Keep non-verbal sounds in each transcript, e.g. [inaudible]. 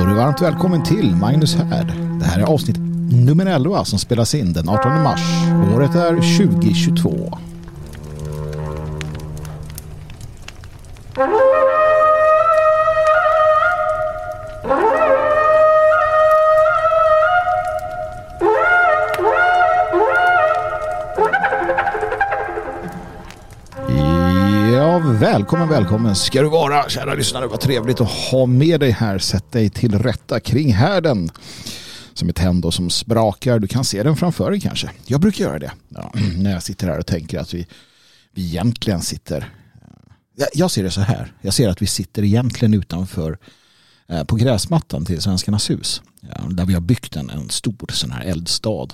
Då är du varmt välkommen till Magnus här. Det här är avsnitt nummer 11 som spelas in den 18 mars. Året är 2022. Välkommen, välkommen ska du vara, kära lyssnare. Vad trevligt att ha med dig här. Sätt dig till rätta kring härden som är tänd och som sprakar. Du kan se den framför dig kanske. Jag brukar göra det ja, [clears throat] när jag sitter här och tänker att vi, vi egentligen sitter... Jag, ser det så här. Jag ser att vi sitter egentligen utanför eh, på gräsmattan till Svenskarnas hus. Eh, där vi har byggt en, en stor sån här eldstad.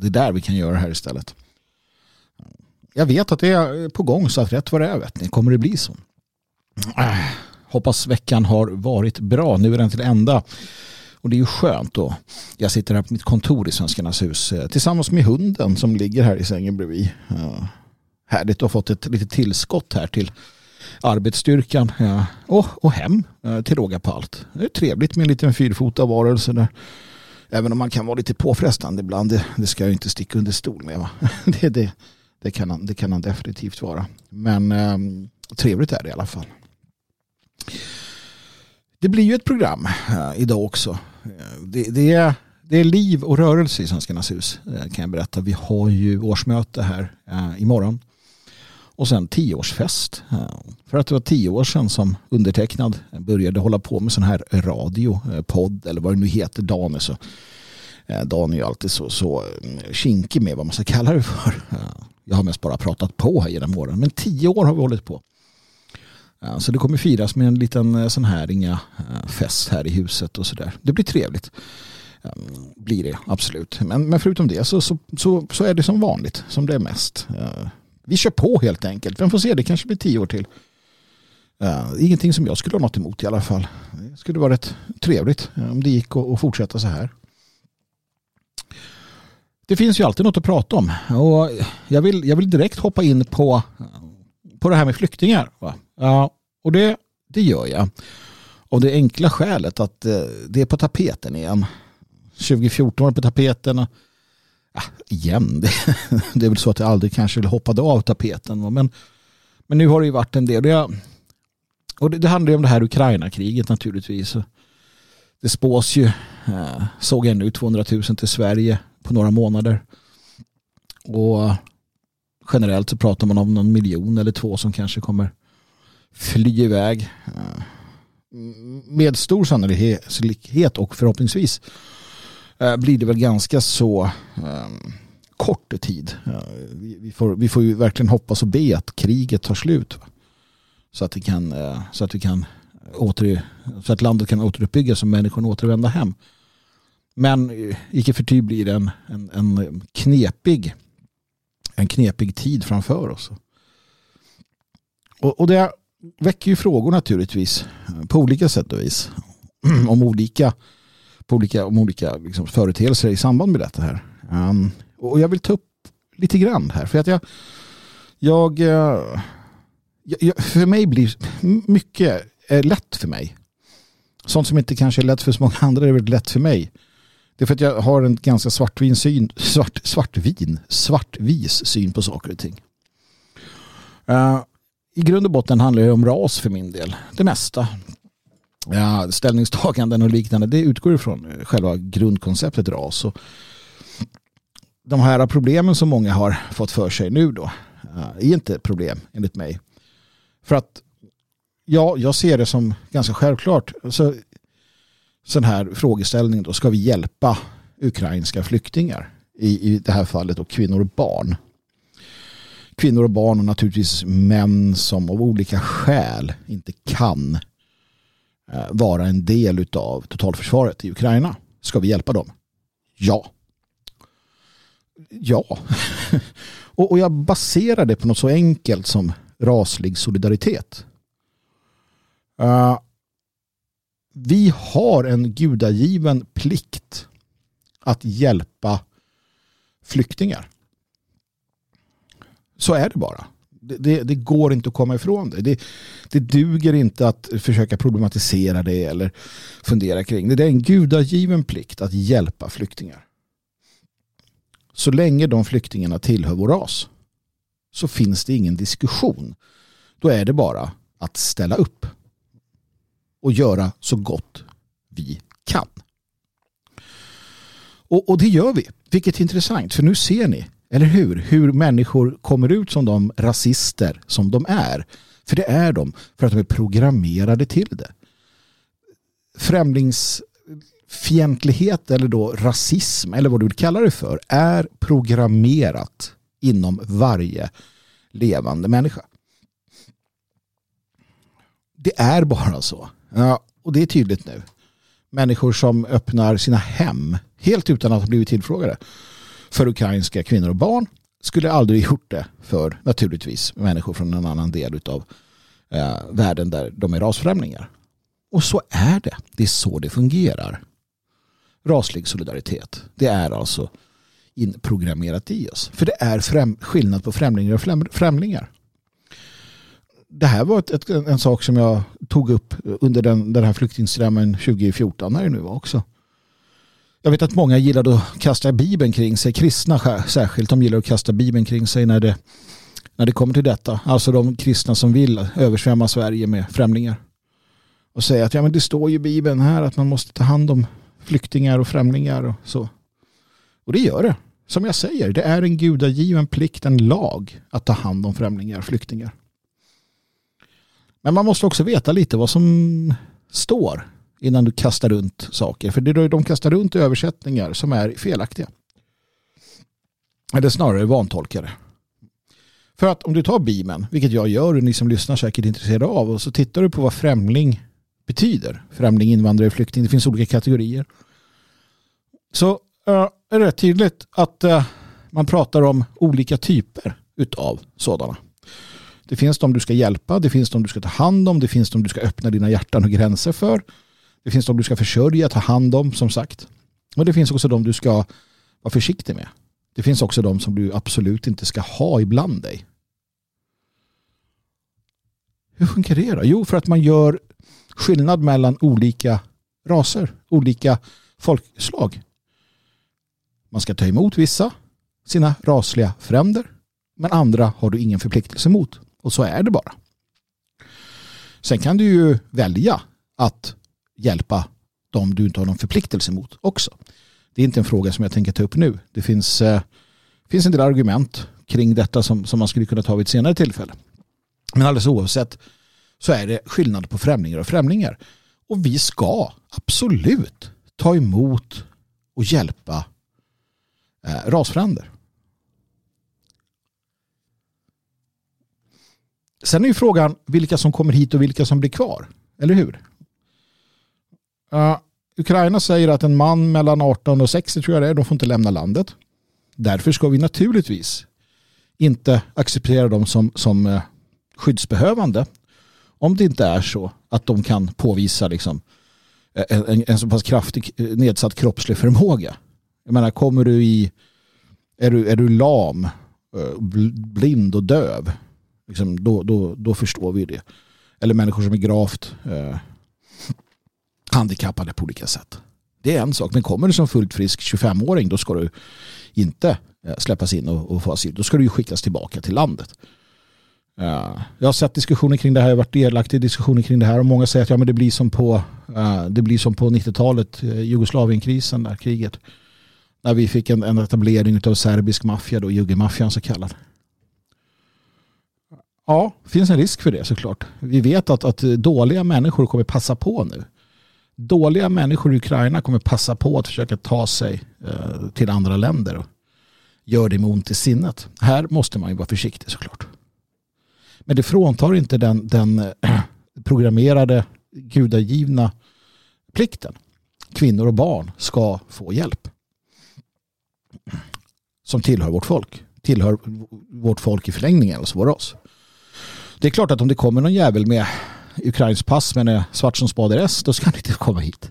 Det är där vi kan göra det här istället. Jag vet att det är på gång så att rätt vad det är vet ni, kommer det bli så. Äh, hoppas veckan har varit bra. Nu är den till ända. Och det är ju skönt då. Jag sitter här på mitt kontor i Svenskarnas hus eh, tillsammans med hunden som ligger här i sängen bredvid. Ja. härligt att ha fått ett litet tillskott här till arbetsstyrkan ja. och, och hem eh, till råga på allt. Det är trevligt med en liten fyrfota varelse där. Även om man kan vara lite påfrestande ibland. Det, det ska jag inte sticka under stol med. Va? [laughs] det, det, det kan, han, det kan han definitivt vara. Men eh, trevligt är det i alla fall. Det blir ju ett program eh, idag också. Eh, det, det, är, det är liv och rörelse i Svenskarnas hus eh, kan jag berätta. Vi har ju årsmöte här eh, imorgon. Och sen tioårsfest. Eh, för att det var tio år sedan som undertecknad började hålla på med sån här radio, eh, podd eller vad det nu heter, Dan. Så, Dan är ju alltid så, så mm, kinkig med vad man ska kalla det för. Jag har mest bara pratat på här genom åren. Men tio år har vi hållit på. Så det kommer firas med en liten eh, sån här inga eh, fest här i huset och sådär. Det blir trevligt. Blir det, absolut. Men, men förutom det så, så, så, så, är det som vanligt, som det är mest. Vi kör på helt enkelt. Vem får se, det kanske blir tio år till. Ingenting som jag skulle ha något emot i alla fall. Det skulle vara rätt trevligt om det gick att fortsätta så här. Det finns ju alltid något att prata om. Och jag, vill, jag vill direkt hoppa in på, på det här med flyktingar. Va? Ja, och det, det gör jag. Av det enkla skälet att eh, det är på tapeten igen. 2014 var det på tapeten. Ja, igen, [laughs] det, det, är väl så att jag aldrig kanske hoppade av tapeten. Men, men nu har det ju varit en del. Och, jag, och det, det handlar ju om det här Ukraina-kriget naturligtvis. Det spås ju, eh, såg jag nu, 200 000 till Sverige på några månader. Och generellt så pratar man om någon miljon eller två som kanske kommer fly iväg. Eh, med stor sannolikhet och förhoppningsvis eh, blir det väl ganska så ehm, kort tid. Eh, vi får, vi får ju verkligen hoppas och be att kriget tar slut. Så att, det kan, så att vi kan åter, så att landet kan återuppbyggas och människorna återvända hem. Men icke förty blir det en, en, en, knepig, en knepig tid framför oss. Och, och det väcker ju frågor naturligtvis på olika sätt och vis. [clears throat] om olika, på olika, om olika liksom, företeelser i samband med detta här. Um, och jag vill ta upp lite grann här. För att jag, jag, eh, jag för mig blir mycket är lätt för mig. Sånt som inte kanske är lätt för så många [laughs] andra är väldigt lätt för mig. Det är för att jag har en ganska svartvin syn, svart, svartvin, svartvis syn på saker och ting. Uh, I grund och botten handlar det om ras för min del. Det mesta. Uh, ställningstaganden och liknande, det utgår ifrån eh, själva grundkonceptet ras. Och de här problemen som många har fått för sig nu då uh, är inte ett problem enligt mig. För att ja, jag ser det som ganska självklart. Så sån här frågeställning då, ska vi hjälpa ukrainska flyktingar? I, i det här fallet då kvinnor och barn. Kvinnor och barn och naturligtvis män som av olika skäl inte kan eh, vara en del av totalförsvaret i Ukraina. Ska vi hjälpa dem? Ja. Ja. [laughs] och jag baserar det på något så enkelt som raslig solidaritet. Eh, vi har en gudagiven plikt att hjälpa flyktingar. Så är det bara. Det, det, det, går inte att komma ifrån det. det. Det duger inte att försöka problematisera det eller fundera kring det. Det är en gudagiven plikt att hjälpa flyktingar. Så länge de flyktingarna tillhör vår ras så finns det ingen diskussion. Då är det bara att ställa upp och göra så gott vi kan. Och, och det gör vi, vilket är intressant. För nu ser ni, eller hur, hur människor kommer ut som de rasister som de är. För det är de, för att de är programmerade till det. Främlingsfientlighet eller då rasism, eller vad du vill kalla det för, är programmerat inom varje levande människa. Det är bara så. Ja, och det är tydligt nu. Människor som öppnar sina hem helt utan att ha blivit tillfrågade för ukrainska kvinnor och barn skulle aldrig gjort det för naturligtvis människor från en annan del av eh, världen där de är rasfrämlingar. Och så är det. Det är så det fungerar. Raslig solidaritet. Det är alltså inprogrammerat i oss. För det är främ skillnad på främlingar och främlingar det här var ett, ett, en sak som jag tog upp under den, den här flyktingströmmen 2014 när det nu var också. Jag vet att många gillar att kasta Bibeln kring sig, kristna särskilt, de gillar att kasta Bibeln kring sig när det, när det kommer till detta. Alltså de kristna som vill översvämma Sverige med främlingar. Och säga att ja, men det står ju i Bibeln här att man måste ta hand om flyktingar och främlingar och så. Och det gör det. Som jag säger, det är en gudagiven plikt, en lag att ta hand om främlingar och flyktingar. Men man måste också veta lite vad som står innan du kastar runt saker. För det är de kastar runt översättningar som är felaktiga. Eller snarare vantolkade. För att om du tar Bibeln, vilket jag gör och ni som lyssnar säkert är intresserade av, och så tittar du på vad främling betyder. Främling, invandrare, flykting, det finns olika kategorier. Så uh, är det rätt tydligt att uh, man pratar om olika typer utav sådana. Det finns de du ska hjälpa, det finns de du ska ta hand om, det finns de du ska öppna dina hjärtan och gränser för. Det finns de du ska försörja, ta hand om som sagt. Och det finns också de du ska vara försiktig med. Det finns också de som du absolut inte ska ha ibland dig. Hur funkar det då? Jo, för att man gör skillnad mellan olika raser, olika folkslag. Man ska ta emot vissa, sina rasliga fränder, men andra har du ingen förpliktelse mot. Och så är det bara. Sen kan du ju välja att hjälpa dem du inte har någon förpliktelse mot också. Det är inte en fråga som jag tänker ta upp nu. Det finns, eh, finns en del argument kring detta som, som man skulle kunna ta vid ett senare tillfälle. Men alldeles oavsett så är det skillnad på främlingar och främlingar. Och vi ska absolut ta emot och hjälpa eh, rasfränder. Sen är ju frågan vilka som kommer hit och vilka som blir kvar. Eller hur? Uh, Ukraina säger att en man mellan 18 och 60 tror jag det är, de får inte lämna landet. Därför ska vi naturligtvis inte acceptera dem som, som uh, skyddsbehövande om det inte är så att de kan påvisa liksom, eh, en, en, en så pass kraftig eh, nedsatt kroppslig förmåga. Jag menar, kommer du i, är du, är du lam, blind och döv Liksom, då, då, då förstår vi det. Eller människor som är gravt eh, handikappade på olika sätt. Det är en sak. Men kommer du som fullt frisk 25-åring då ska du inte eh, släppas in och, och få asyl. Då ska du ju skickas tillbaka till landet. Uh, jag har sett diskussioner kring det här, jag har varit delaktig i diskussioner kring det här och många säger att ja, men det blir som på, uh, det blir som på 90-talet, uh, Jugoslavienkrisen, där kriget. När vi fick en, en etablering av serbisk maffia, då, juggemaffian så kallad. Ja, det finns en risk för det såklart. Vi vet att, att dåliga människor kommer passa på nu. Dåliga människor i Ukraina kommer passa på att försöka ta sig eh, till andra länder och gör det med ont i sinnet. Här måste man ju vara försiktig såklart. Men det fråntar inte den, den eh, programmerade gudagivna plikten. Kvinnor och barn ska få hjälp. Som tillhör vårt folk. Tillhör vårt folk i förlängningen, alltså vår ras. Det är klart att om det kommer någon jävel med Ukrains pass men är svart som spader S då ska han inte komma hit.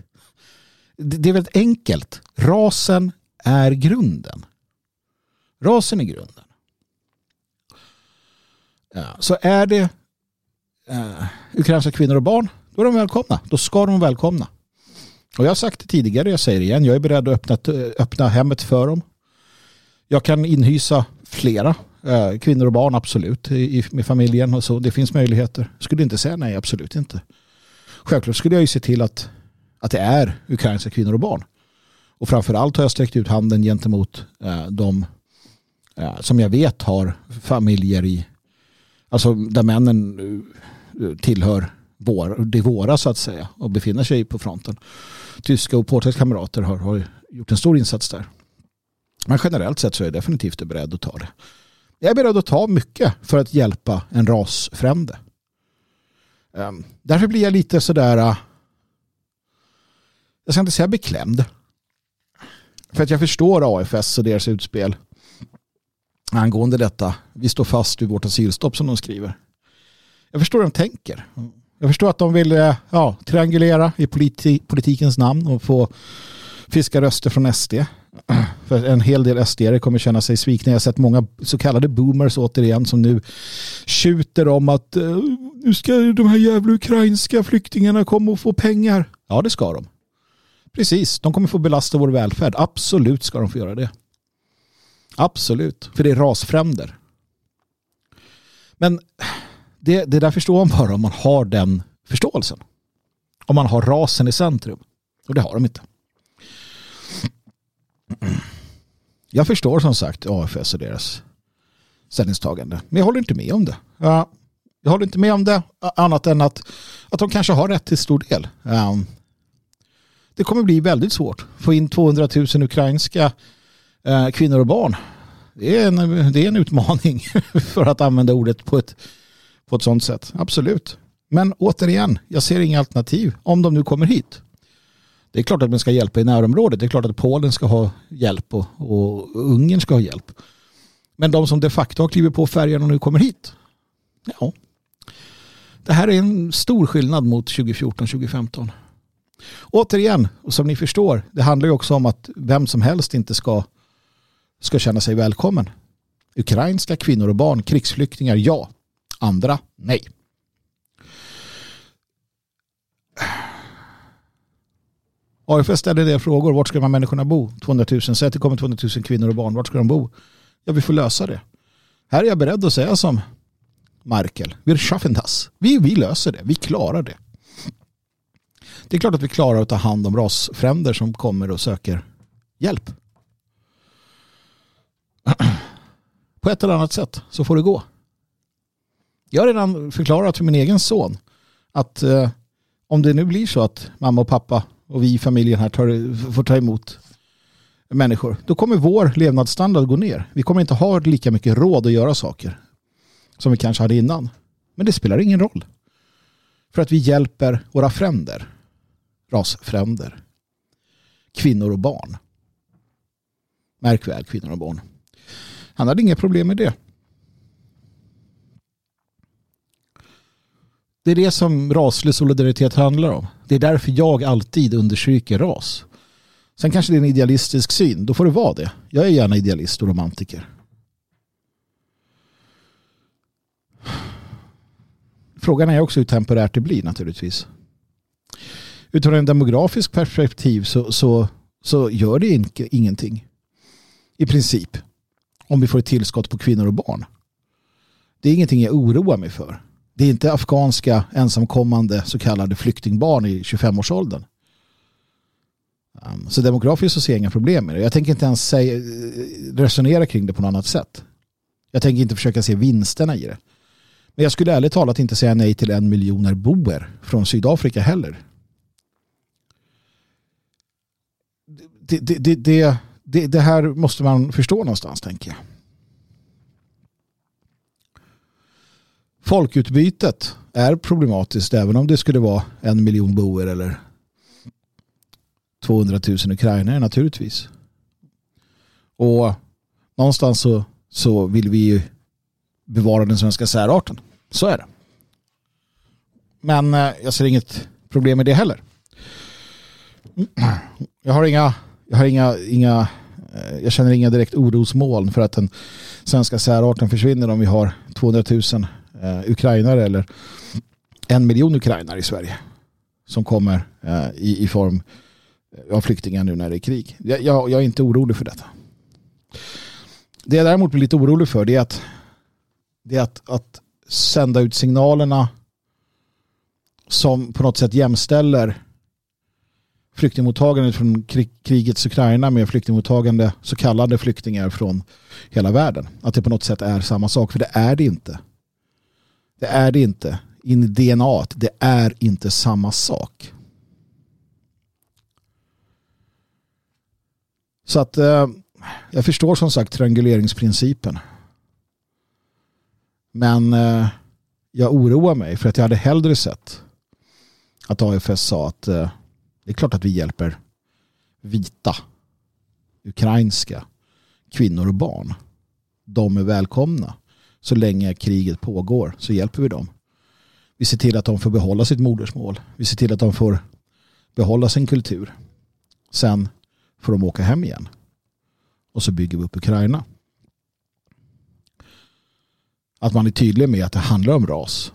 Det är väldigt enkelt. Rasen är grunden. Rasen är grunden. så är det eh, ukrainska kvinnor och barn, då är de välkomna. Då ska de välkomna. Och jag har sagt det tidigare, jag säger det igen, jag är beredd att öppna, öppna hemmet för dem. Jag kan inhysa flera Eh, kvinnor och barn, absolut, i, med familjen och så. Det finns möjligheter. Skulle inte säga nej, absolut inte. Självklart skulle jag ju se till att, att det är ukrainska kvinnor och barn. Och framförallt har jag sträckt ut handen gentemot eh, de eh, som jag vet har familjer i Alltså där männen eh, tillhör vår, det våra så att säga och befinner sig på fronten. Tyska och polska kamrater har, har gjort en stor insats där. Men generellt sett så är jag definitivt beredd att ta det. Jag är beredd att ta mycket för att hjälpa en rasfrände. Ehm, därför blir jag lite sådär, äh, jag ska inte säga beklämd. För att jag förstår AFS och deras utspel angående detta. Vi står fast vid vårt asylstopp som de skriver. Jag förstår hur de tänker. Jag förstår att de vill äh, ja, triangulera i politi politikens namn och få fiska röster från SD. För en hel del SD kommer känna sig svikna. Jag har sett många så kallade boomers återigen som nu tjuter om att eh, nu ska de här jävla ukrainska flyktingarna komma och få pengar. Ja, det ska de. Precis, de kommer få belasta vår välfärd. Absolut ska de få göra det. Absolut, för det är rasfränder. Men det, det där förstår man bara om man har den förståelsen. Om man har rasen i centrum. Och det har de inte. Jag förstår som sagt AFS och deras ställningstagande. Men jag håller inte med om det. Jag håller inte med om det annat än att, att de kanske har rätt till stor del. Ehm, det kommer bli väldigt svårt att få in 200 000 ukrainska Eh, kvinnor och barn. Det är, en, det är en utmaning [laughs] för att använda ordet på ett, på ett sånt sätt. Absolut. Men återigen, jag ser inga alternativ om de nu kommer hit. Det är klart att man ska hjälpa i närområdet. Det är klart att Polen ska ha hjälp och, och Ungern ska ha hjälp. Men de som de facto har klivit på färjan och nu kommer hit. Ja. Det här är en stor skillnad mot 2014-2015. Återigen, och som ni förstår, det handlar ju också om att vem som helst inte ska ska känna sig välkommen. Ukrainska kvinnor och barn, krigsflyktingar, ja. Andra, nej. AFS ställer det frågor. Vart ska de här människorna bo? 200 000. Säg att det kommer 200 000 kvinnor och barn. Vart ska de bo? Ja, vi får lösa det. Här är jag beredd att säga som Markel. Wir schaffen das. Vi, vi löser det. Vi klarar det. Det är klart att vi klarar att ta hand om rasfränder som kommer och söker hjälp. [clears throat] På ett eller annat sätt så får det gå. Jag har redan förklarat för min egen son att eh, om det nu blir så att mamma och pappa och vi i familjen här tar, får ta emot människor, då kommer vår levnadsstandard gå ner. Vi kommer inte ha lika mycket råd att göra saker som vi kanske hade innan. Men det spelar ingen roll. För att vi hjälper våra fränder, rasfränder, kvinnor och barn. Märk väl kvinnor och barn. Han hade inga problem med det. Det är det som raslig solidaritet handlar om. Det är därför jag alltid understryker ras. Sen kanske det är en idealistisk syn. Då får det vara det. Jag är gärna idealist och romantiker. Frågan är också hur temporärt det blir naturligtvis. Utifrån en demografisk perspektiv så, så, så gör det inte, ingenting. I princip om vi får ett tillskott på kvinnor och barn. Det är ingenting jag oroar mig för. Det är inte afghanska ensamkommande så kallade flyktingbarn i 25-årsåldern. Um, så demografiskt så ser jag inga problem med det. Jag tänker inte ens säga, resonera kring det på något annat sätt. Jag tänker inte försöka se vinsterna i det. Men jag skulle ärligt talat inte säga nej till en miljoner boer från Sydafrika heller. Det, det, det, det, det här måste man förstå någonstans tänker jag. Folkutbytet är problematiskt även om det skulle vara en miljon boer eller 200 000 ukrainare naturligtvis. Och någonstans så, så vill vi ju bevara den svenska särarten. Så är det. Men eh, jag ser inget problem med det heller. Jag har inga jag har inga, inga eh, jag känner inga direkt orosmoln för att den svenska särarten försvinner om vi har 200 000 eh, ukrainare eller en miljon ukrainare i Sverige som kommer eh, i, i form eh, av flyktingar nu när det är krig. Jag, jag, jag är inte orolig för detta. Det jag däremot blir lite orolig för det är att, det är att, att sända ut signalerna som på något sätt jämställer flyktingmottagandet från krigets Ukraina med flyktingmottagande så kallade flyktingar från hela världen. Att det på något sätt är samma sak, för det är det inte. Det är det inte. In i DNA, det är inte samma sak. Så att eh, jag förstår som sagt trianguleringsprincipen. Men eh, jag oroar mig för att jag hade hellre sett att AFS sa att eh, det är klart att vi hjälper vita, ukrainska kvinnor och barn. De är välkomna. Så länge kriget pågår så hjälper vi dem. Vi ser till att de får behålla sitt modersmål. Vi ser till att de får behålla sin kultur. Sen får de åka hem igen. Och så bygger vi upp Ukraina. Att man är tydlig med att det handlar om ras.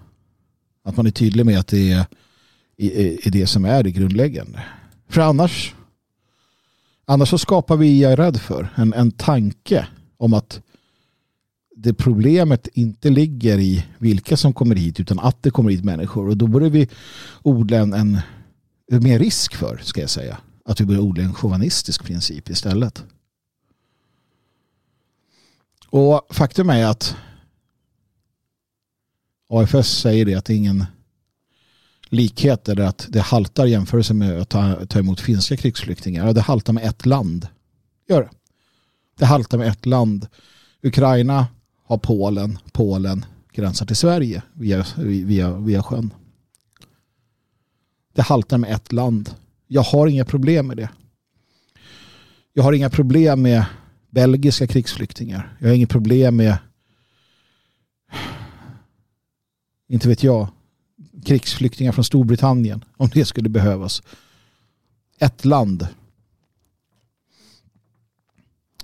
Att man är tydlig med att det är, är, är det som är det grundläggande. För annars annars så skapar vi, jag är rädd för, en, en tanke om att det problemet inte ligger i vilka som kommer hit utan att det kommer hit människor. Och då börjar vi odla en, en mer risk för, ska jag säga, att vi börjar odla en chauvinistisk princip istället. Och faktum är att AFS säger det att det är ingen likhet eller att det haltar jämförelse med att ta, ta emot finska krigsflyktingar. Det haltar med ett land. Gör det. Det haltar med ett land. Ukraina har Polen. Polen gränsar till Sverige via, via, via sjön. Det haltar med ett land. Jag har inga problem med det. Jag har inga problem med belgiska krigsflyktingar. Jag har inget problem med inte vet jag krigsflyktingar från Storbritannien om det skulle behövas. Ett land.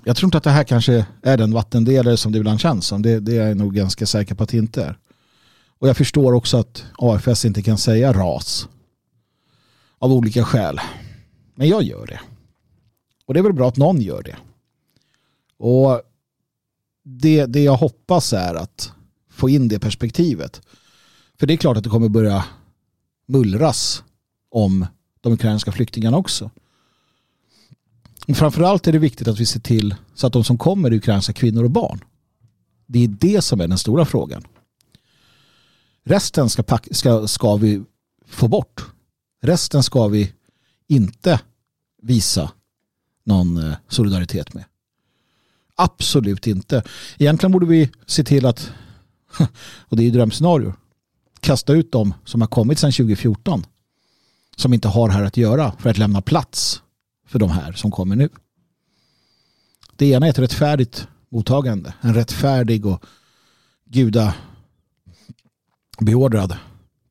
Jag tror inte att det här kanske är den vattendelare som det ibland känns som. Det, det är jag nog ganska säker på att det inte är. Och jag förstår också att AFS inte kan säga ras. Av olika skäl. Men jag gör det. Och det är väl bra att någon gör det. Och det, det jag hoppas är att få in det perspektivet. För det är klart att det kommer börja mullras om de ukrainska flyktingarna också. Men framförallt är det viktigt att vi ser till så att de som kommer är ukrainska kvinnor och barn. Det är det som är den stora frågan. Resten ska, ska, ska vi få bort. Resten ska vi inte visa någon eh, solidaritet med. Absolut inte. Egentligen borde vi se till att, [laughs] och det är ju drömscenario, kasta ut dem som har kommit sedan 2014 som inte har här att göra för att lämna plats för de här som kommer nu. Det ena är ett rättfärdigt mottagande, en rättfärdig och guda beordrad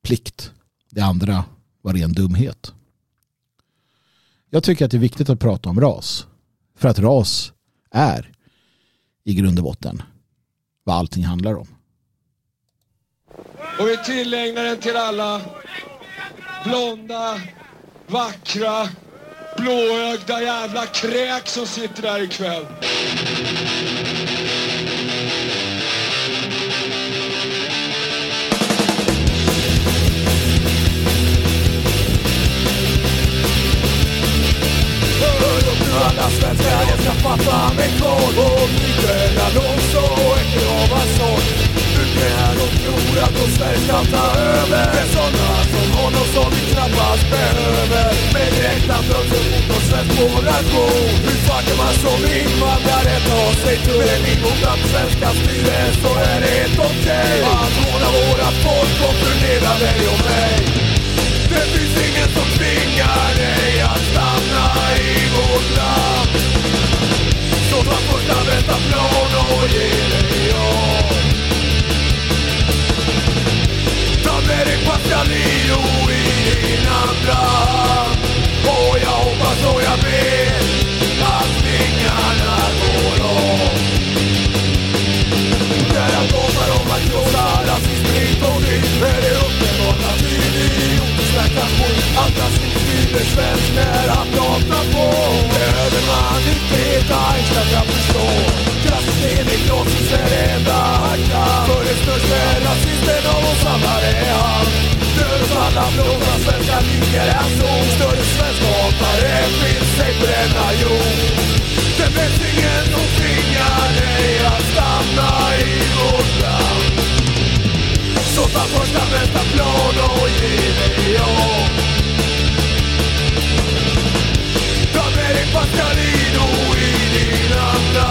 plikt. Det andra var ren dumhet. Jag tycker att det är viktigt att prata om ras. För att ras är i grund och botten vad allting handlar om. Och vi tillägnar den till alla blonda, vackra, blåögda jävla kräk som sitter där ikväll. Hör upp nu alla svenskar, jag ska fatta mig kvar Och en annons och en grav sång det här och tror att de Sverige ska ta över Det är såna som honom som vi knappast behöver Med direkta fönster mot oss svensk monarkon Hur fan kan man som invandrare ta sig tull? Med ingångna svenska styre så är det helt okej okay. Att håna våra folk och förnedra dig och mig Det finns ingen som tvingar dig att stanna i vårt land Så ta första bästa plan och ge dig av mindre svensk när han pratar på Behöver man inte heta Einstein för att förstå Klassen enligt låtsas är det enda han kan För den största rasisten av oss alla är han Död åt alla blåsa svenska ligger en sol Större svensk hatare finns ej på denna jord Det finns ingen som tvingar dig att stanna i vårt land Så ta första bästa plan och ge dig av Ta med dig i din anda.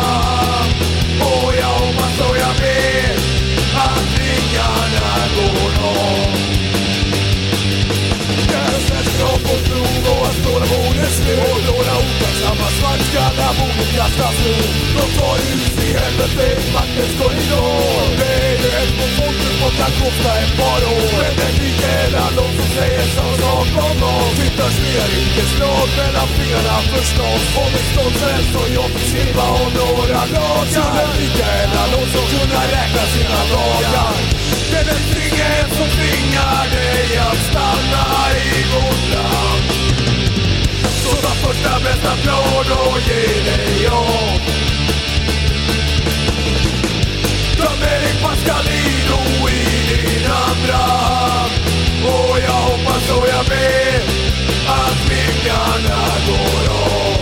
Och jag hoppas och jag vet att ringarna går av krav på har fått och att ståla borde slut Och några otacksamma svartskallar borde kastas ut De tar hus i helvete i maktens korridor Det är ju ett mot folket som kan kosta ett par år Men det är Mikael de som säger samma sak om oss Tittar Svea rikes lag mellan fingrarna förstås Och med sen så jag fick skriva om några dagar Skulle Mikael som kunna räkna sina dagar. Det är ingen som tvingar dig att stanna i vårt land. Så ta första bästa plan och ge dig av Ta med dig Pascalino i din andra hand. Och jag hoppas och jag ber att vingarna går av.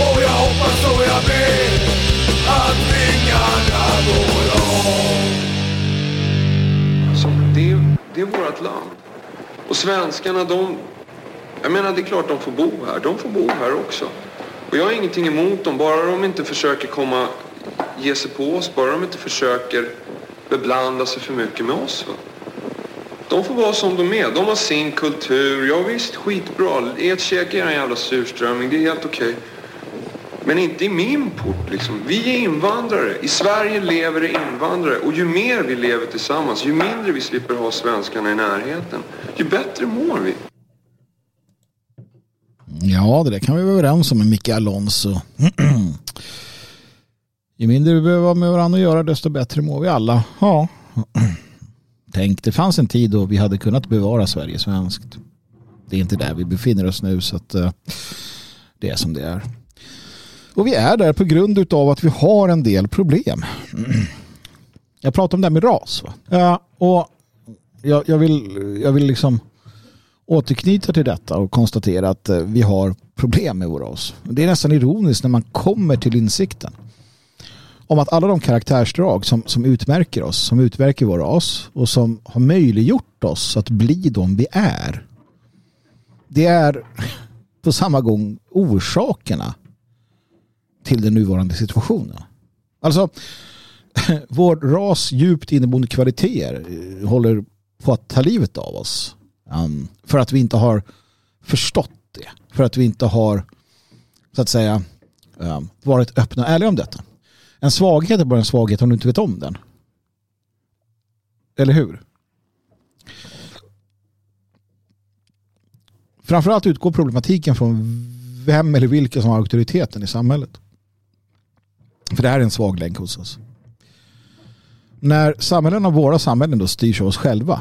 Och jag hoppas och jag ber att vingarna går av det, är- vårt land. Och svenskarna, de... Jag menar, det är klart de får bo här. De får bo här också. Och jag har ingenting emot dem, bara de inte försöker komma, ge sig på oss. Bara de inte försöker beblanda sig för mycket med oss. Va? De får vara som de är. De har sin kultur. Ja visst, skitbra. Ert käk är en jävla surströmming. Det är helt okej. Men inte i min port liksom. Vi är invandrare. I Sverige lever det invandrare. Och ju mer vi lever tillsammans, ju mindre vi slipper ha svenskarna i närheten, ju bättre mår vi. Ja, det där kan vi vara överens om med Micke Alonso. [clears throat] Ju mindre vi behöver vara med varandra och göra desto bättre mår vi alla. Ja. [clears throat] Tänk, det fanns en tid då vi hade kunnat bevara Sverige svenskt. Det är inte där vi befinner oss nu så att uh, det är som det är. Och vi är där på grund av att vi har en del problem. Jag pratar om det här med ras. Va? Ja, och jag, jag, vill, jag vill liksom återknyta till detta och konstatera att eh, vi har problem med vår ras. Det är nästan ironiskt när man kommer till insikten om att alla de karaktärsdrag som, som utmärker oss, som utmärker vår ras och som har möjliggjort oss att bli de vi är. Det är på samma gång orsakerna till den nuvarande situationen. Alltså, [laughs] vår ras djupt inneboende kvaliteter eh, håller på att ta livet av oss. Um, för att vi inte har förstått det. För att vi inte har så att säga um, varit öppna och ärliga om detta. En svaghet är bara en svaghet om du inte vet om den. Eller hur? Framförallt utgår problematiken från vem eller vilka som har auktoriteten i samhället. För det här är en svag länk hos oss. När samhällen av våra samhällen då styrs av oss själva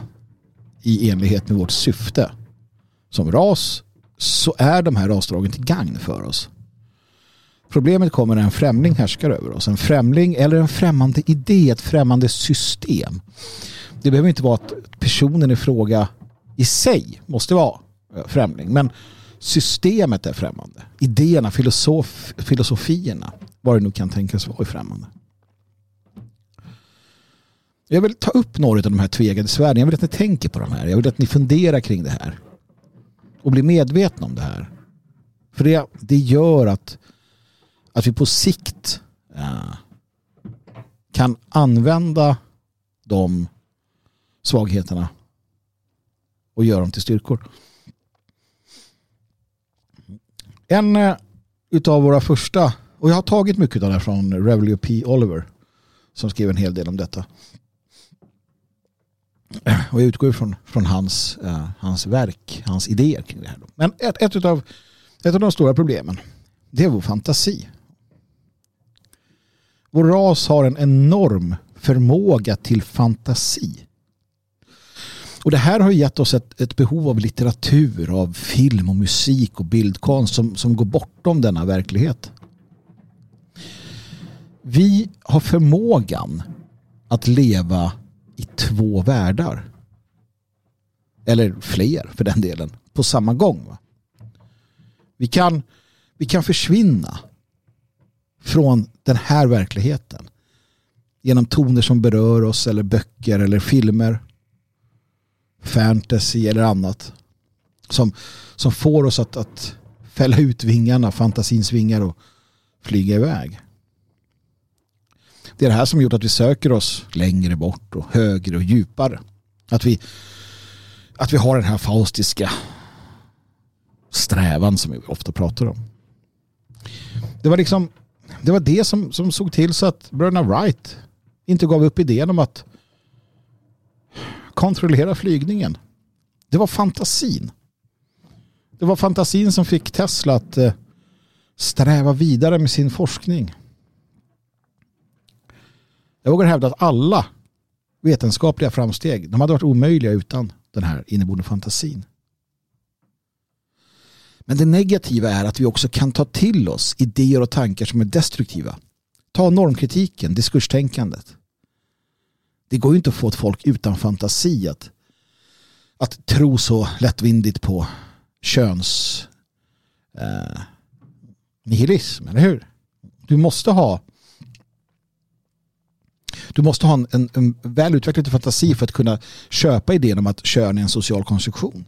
i enlighet med vårt syfte som ras så är de här rasdragen till gagn för oss. Problemet kommer när en främling härskar över oss. En främling eller en främmande idé, ett främmande system. Det behöver inte vara att personen i fråga i sig måste vara eh, främling. Men systemet är främmande. Idéerna, filosof, filosofierna, vad det nu kan tänkas vara i främmande. Jag vill ta upp några av de här tvegade svärden. Jag vill att ni tänker på de här. Jag vill att ni funderar kring det här. Och blir medvetna om det här. För det, det gör att, att vi på sikt ja, kan använda de svagheterna och göra dem till styrkor. En eh, utav våra första, och jag har tagit mycket av det här från Revelio P. Oliver som skrev en hel del om detta. [clears throat] Och jag utgår från, från hans, uh, hans verk, hans idéer kring det här. Men ett, ett, utav, ett av de stora problemen, det är vår fantasi. Vår ras har en enorm förmåga till fantasi. Och det här har gett oss ett, ett, behov av litteratur, av film och musik och bildkonst som, som går bortom denna verklighet. Vi har förmågan att leva i två världar. Eller fler för den delen, på samma gång. Vi kan, vi kan försvinna från den här verkligheten genom toner som berör oss eller böcker eller filmer fantasy eller annat som, som får oss att, att fälla ut vingarna, fantasins vingar och flyga iväg. Det är det här som gjort att vi söker oss längre bort och högre och djupare. Att vi, att vi har den här faustiska strävan som vi ofta pratar om. Det var liksom det var det som, som såg till så att bröderna Wright inte gav upp idén om att kontrollera flygningen. Det var fantasin. Det var fantasin som fick Tesla att eh, sträva vidare med sin forskning. Jag vågar hävda att alla vetenskapliga framsteg de hade varit omöjliga utan den här inneboende fantasin. Men det negativa är att vi också kan ta till oss idéer och tankar som är destruktiva. Ta normkritiken, diskurstänkandet. Det går ju inte att få ett folk utan fantasi att, att tro så lättvindigt på köns eh, nihilism, eller hur? Du måste ha du måste ha en, en, en väl utvecklad fantasi för att kunna köpa idén om att kön är en social konstruktion.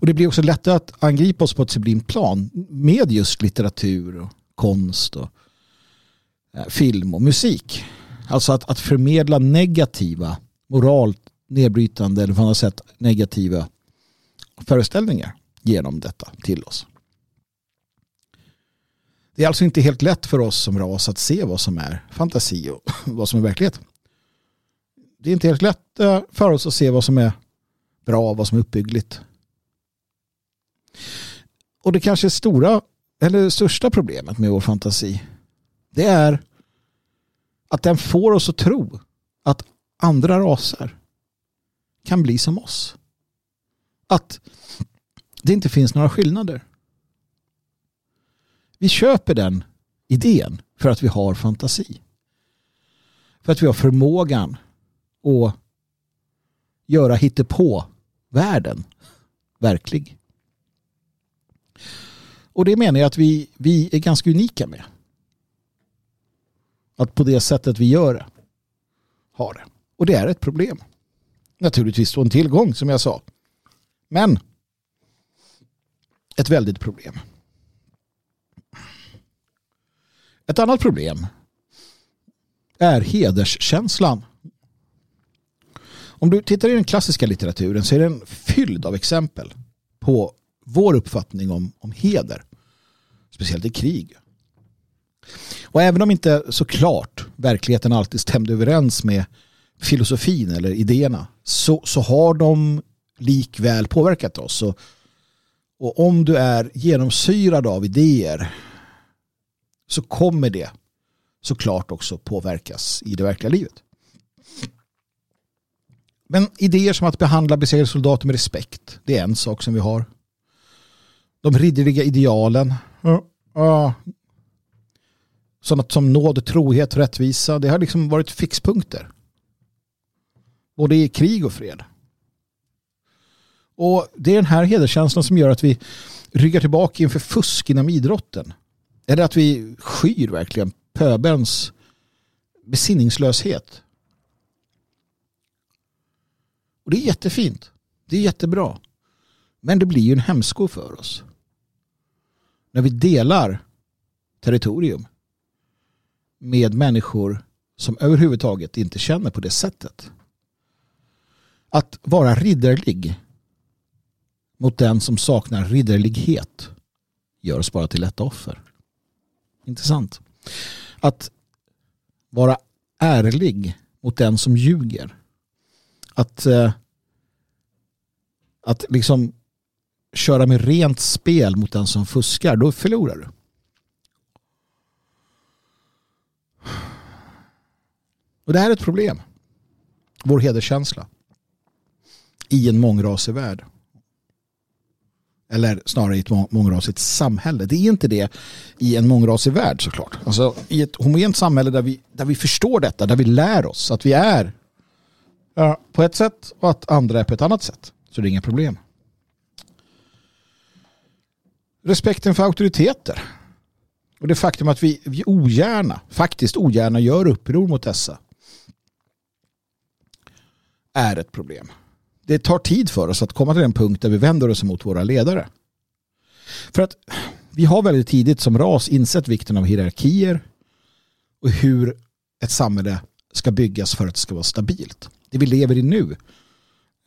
Och det blir också lättare att angripa oss på ett sublimt plan med just litteratur och konst och eh, film och musik. Alltså att, att förmedla negativa, moralt nedbrytande eller på annat sätt negativa föreställningar genom detta till oss. Det är alltså inte helt lätt för oss som ras att se vad som är fantasi och [laughs] vad som är verklighet. Det är inte helt lätt eh, för oss att se vad som är bra, vad som är uppbyggligt. Och det kanske stora eller största problemet med vår fantasi det är att den får oss att tro att andra raser kan bli som oss. Att det inte finns några skillnader. Vi köper den idén för att vi har fantasi. För att vi har förmågan att göra hittepå världen verklig. Och det menar jag att vi, vi är ganska unika med. Att på det sättet vi gör det. Har det. Och det är ett problem. Naturligtvis en tillgång som jag sa. Men ett väldigt problem. Ett annat problem är hederskänslan. Om du tittar i den klassiska litteraturen så är den fylld av exempel på vår uppfattning om, om heder. Speciellt i krig. Och även om inte såklart verkligheten alltid stämde överens med filosofin eller idéerna så, så har de likväl påverkat oss. Och, och om du är genomsyrad av idéer så kommer det såklart också påverkas i det verkliga livet. Men idéer som att behandla besegrade soldater med respekt, det är en sak som vi har. De ridderliga idealen. Ja, sådant som nåd, trohet, rättvisa. Det har liksom varit fixpunkter. Både i krig och fred. Och det är den här hederskänslan som gör att vi ryggar tillbaka inför fusk inom idrotten. Eller att vi skyr verkligen pöbens besinningslöshet. Och det är jättefint. Det är jättebra. Men det blir ju en hämsko för oss. När vi delar territorium med människor som överhuvudtaget inte känner på det sättet. Att vara ridderlig mot den som saknar ridderlighet gör oss bara till ett offer. Intressant. Att vara ärlig mot den som ljuger. Att, eh, att liksom köra med rent spel mot den som fuskar, då förlorar du. Och det här är ett problem. vår hederskänsla i en mångrasig värld. Eller snarare i ett mångrasigt samhälle. Det är inte det i en mångrasig värld såklart. Alltså i ett homogent samhälle där vi, där vi förstår detta, där vi lär oss att vi är ja, på ett sätt och att andra är på ett annat sätt. Så det är inga problem. Respekten för auktoriteter. Och det faktum att vi, vi ogärna, faktiskt ogärna gör uppror mot dessa är ett problem. Det tar tid för oss att komma till den punkt där vi vänder oss mot våra ledare. För att vi har väldigt tidigt som ras insett vikten av hierarkier och hur ett samhälle ska byggas för att det ska vara stabilt. Det vi lever i nu,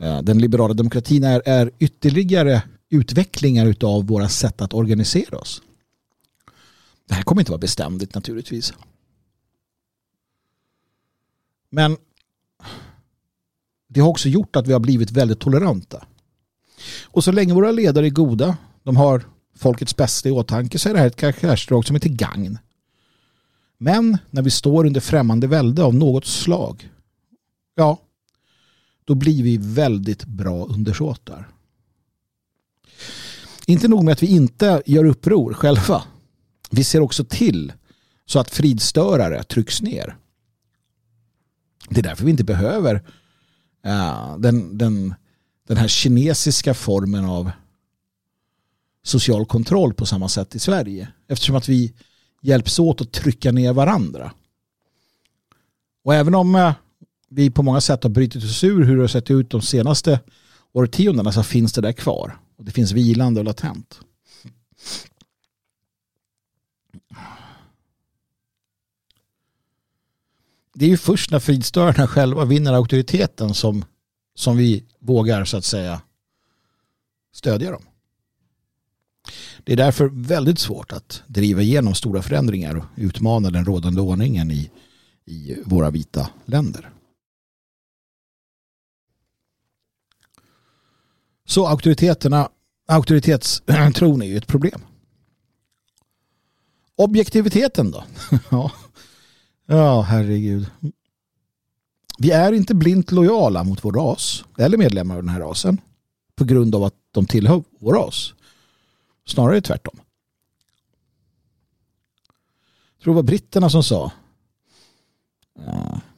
eh, den liberala demokratin, är, är ytterligare utvecklingar av våra sätt att organisera oss. Det här kommer inte vara beständigt naturligtvis. Men det har också gjort att vi har blivit väldigt toleranta. Och så länge våra ledare är goda, de har folkets bästa i åtanke så är det här ett karaktärsdrag som är till gagn. Men när vi står under främmande välde av något slag, ja, då blir vi väldigt bra undersåtar. Inte nog med att vi inte gör uppror själva. Vi ser också till så att fridstörare trycks ner. Det är därför vi inte behöver den, den, den här kinesiska formen av social kontroll på samma sätt i Sverige. Eftersom att vi hjälps åt att trycka ner varandra. Och även om eh, vi på många sätt har brutit oss ur hur det har sett ut de senaste årtiondena så finns det där kvar. Och det finns vilande och latent. Det är ju först när fridstörarna själva vinner auktoriteten som, som vi vågar så att säga stödja dem. Det är därför väldigt svårt att driva igenom stora förändringar och utmana den rådande ordningen i, i våra vita länder. Så auktoriteterna, auktoritetstron [clears throat] är ju ett problem. Objektiviteten då? [laughs] ja ja, herregud. Vi är inte blint lojala mot vår ras eller medlemmar av den här rasen på grund av att de tillhör vår ras. Snarare tvärtom. Jag tror det var britterna som sa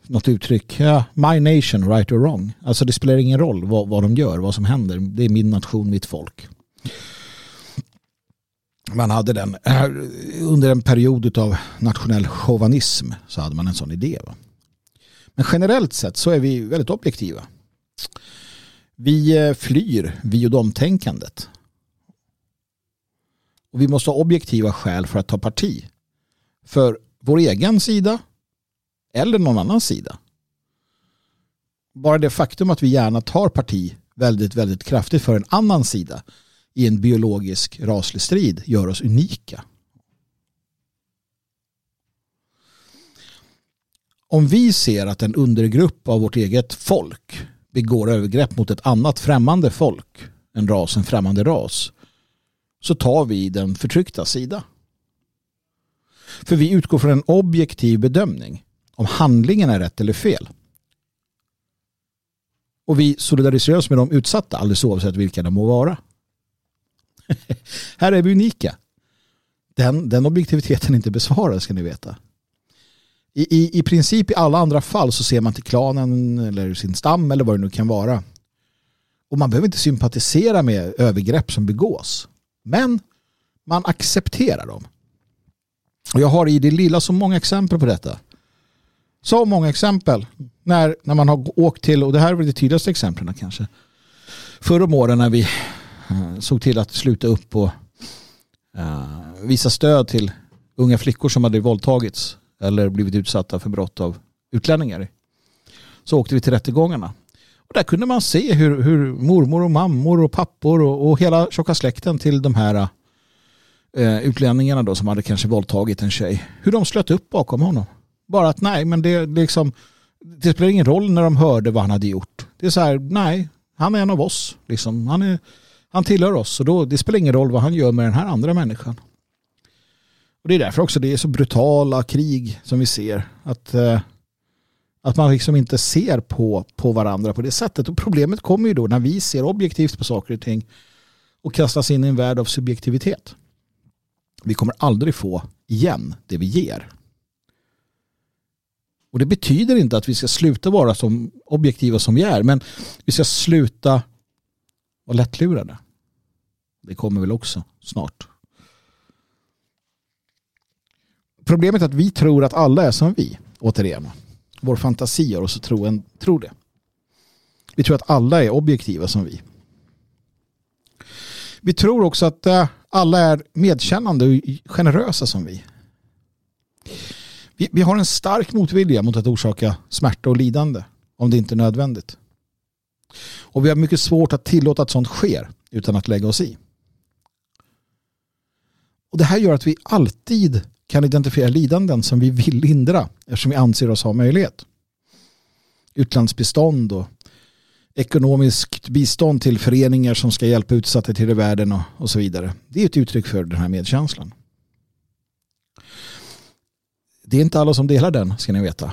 något uttryck. Ja, my nation, right or wrong. Alltså det spelar ingen roll vad, vad de gör, vad som händer. Det är min nation, mitt folk. Man hade den, under en period av nationell chauvinism så hade man en sån idé. Va? Men generellt sett så är vi väldigt objektiva. Vi eh, flyr vi och domtänkandet. Och vi måste ha objektiva skäl för att ta parti. För vår egen sida eller någon annan sida. Bara det faktum att vi gärna tar parti väldigt, väldigt kraftigt för en annan sida i en biologisk raslig strid gör oss unika. Om vi ser att en undergrupp av vårt eget folk begår övergrepp mot ett annat främmande folk, en ras, en främmande ras, så tar vi den förtryckta sida. För vi utgår från en objektiv bedömning om handlingen är rätt eller fel. Och vi solidariserar oss med de utsatta alldeles oavsett vilka de må vara. [laughs] Här är vi unika. Den, den objektiviteten är inte besvarad ska ni veta. I, i, I princip i alla andra fall så ser man till klanen eller sin stam eller vad det nu kan vara. Och man behöver inte sympatisera med övergrepp som begås. Men man accepterar dem. Och jag har i det lilla så många exempel på detta. Så många exempel när, när man har åkt till, och det här är väl det tydligaste exemplen kanske. Förr om åren när vi Eh, såg till att sluta upp och uh, visa stöd till unga flickor som hade våldtagits eller blivit utsatta för brott av utlänningar. Så åkte vi till rättegångarna. Och där kunde man se hur, hur mormor och mammor och pappor och, och hela tjocka släkten till de här uh, utlänningarna då som hade kanske våldtagit en tjej. Hur de slöt upp bakom honom. Bara att nej, men det, liksom, det spelar ingen roll när de hörde vad han hade gjort. Det är så här, nej, han är en av oss. Liksom. Han, är, han tillhör oss och då, det spelar ingen roll vad han gör med den här andra människan. Och Det är därför också det är så brutala krig som vi ser. Att, eh, Att man liksom inte ser på, på varandra på det sättet. Och problemet kommer ju då när vi ser objektivt på saker och ting och kastas in i en värld av subjektivitet. Vi kommer aldrig få igen det vi ger. Och det betyder inte att vi ska sluta vara som objektiva som vi är, men vi ska sluta vara lättlurade. Det kommer väl också snart. Problemet är att vi tror att alla är som vi, återigen. Vår fantasi gör oss tro, en, det. Vi tror att alla är objektiva som vi. Vi tror också att eh, alla är medkännande och generösa som vi. vi. Vi har en stark motvilja mot att orsaka smärta och lidande om det inte är nödvändigt. Och vi har mycket svårt att tillåta att sånt sker utan att lägga oss i. Och Det här gör att vi alltid kan identifiera lidanden som vi vill lindra eftersom vi anser oss ha möjlighet. Utlandsbistånd och ekonomiskt bistånd till föreningar som ska hjälpa utsatta till i världen och, och så vidare. Det är ett uttryck för den här medkänslan. Det är inte alla som delar den, ska ni veta.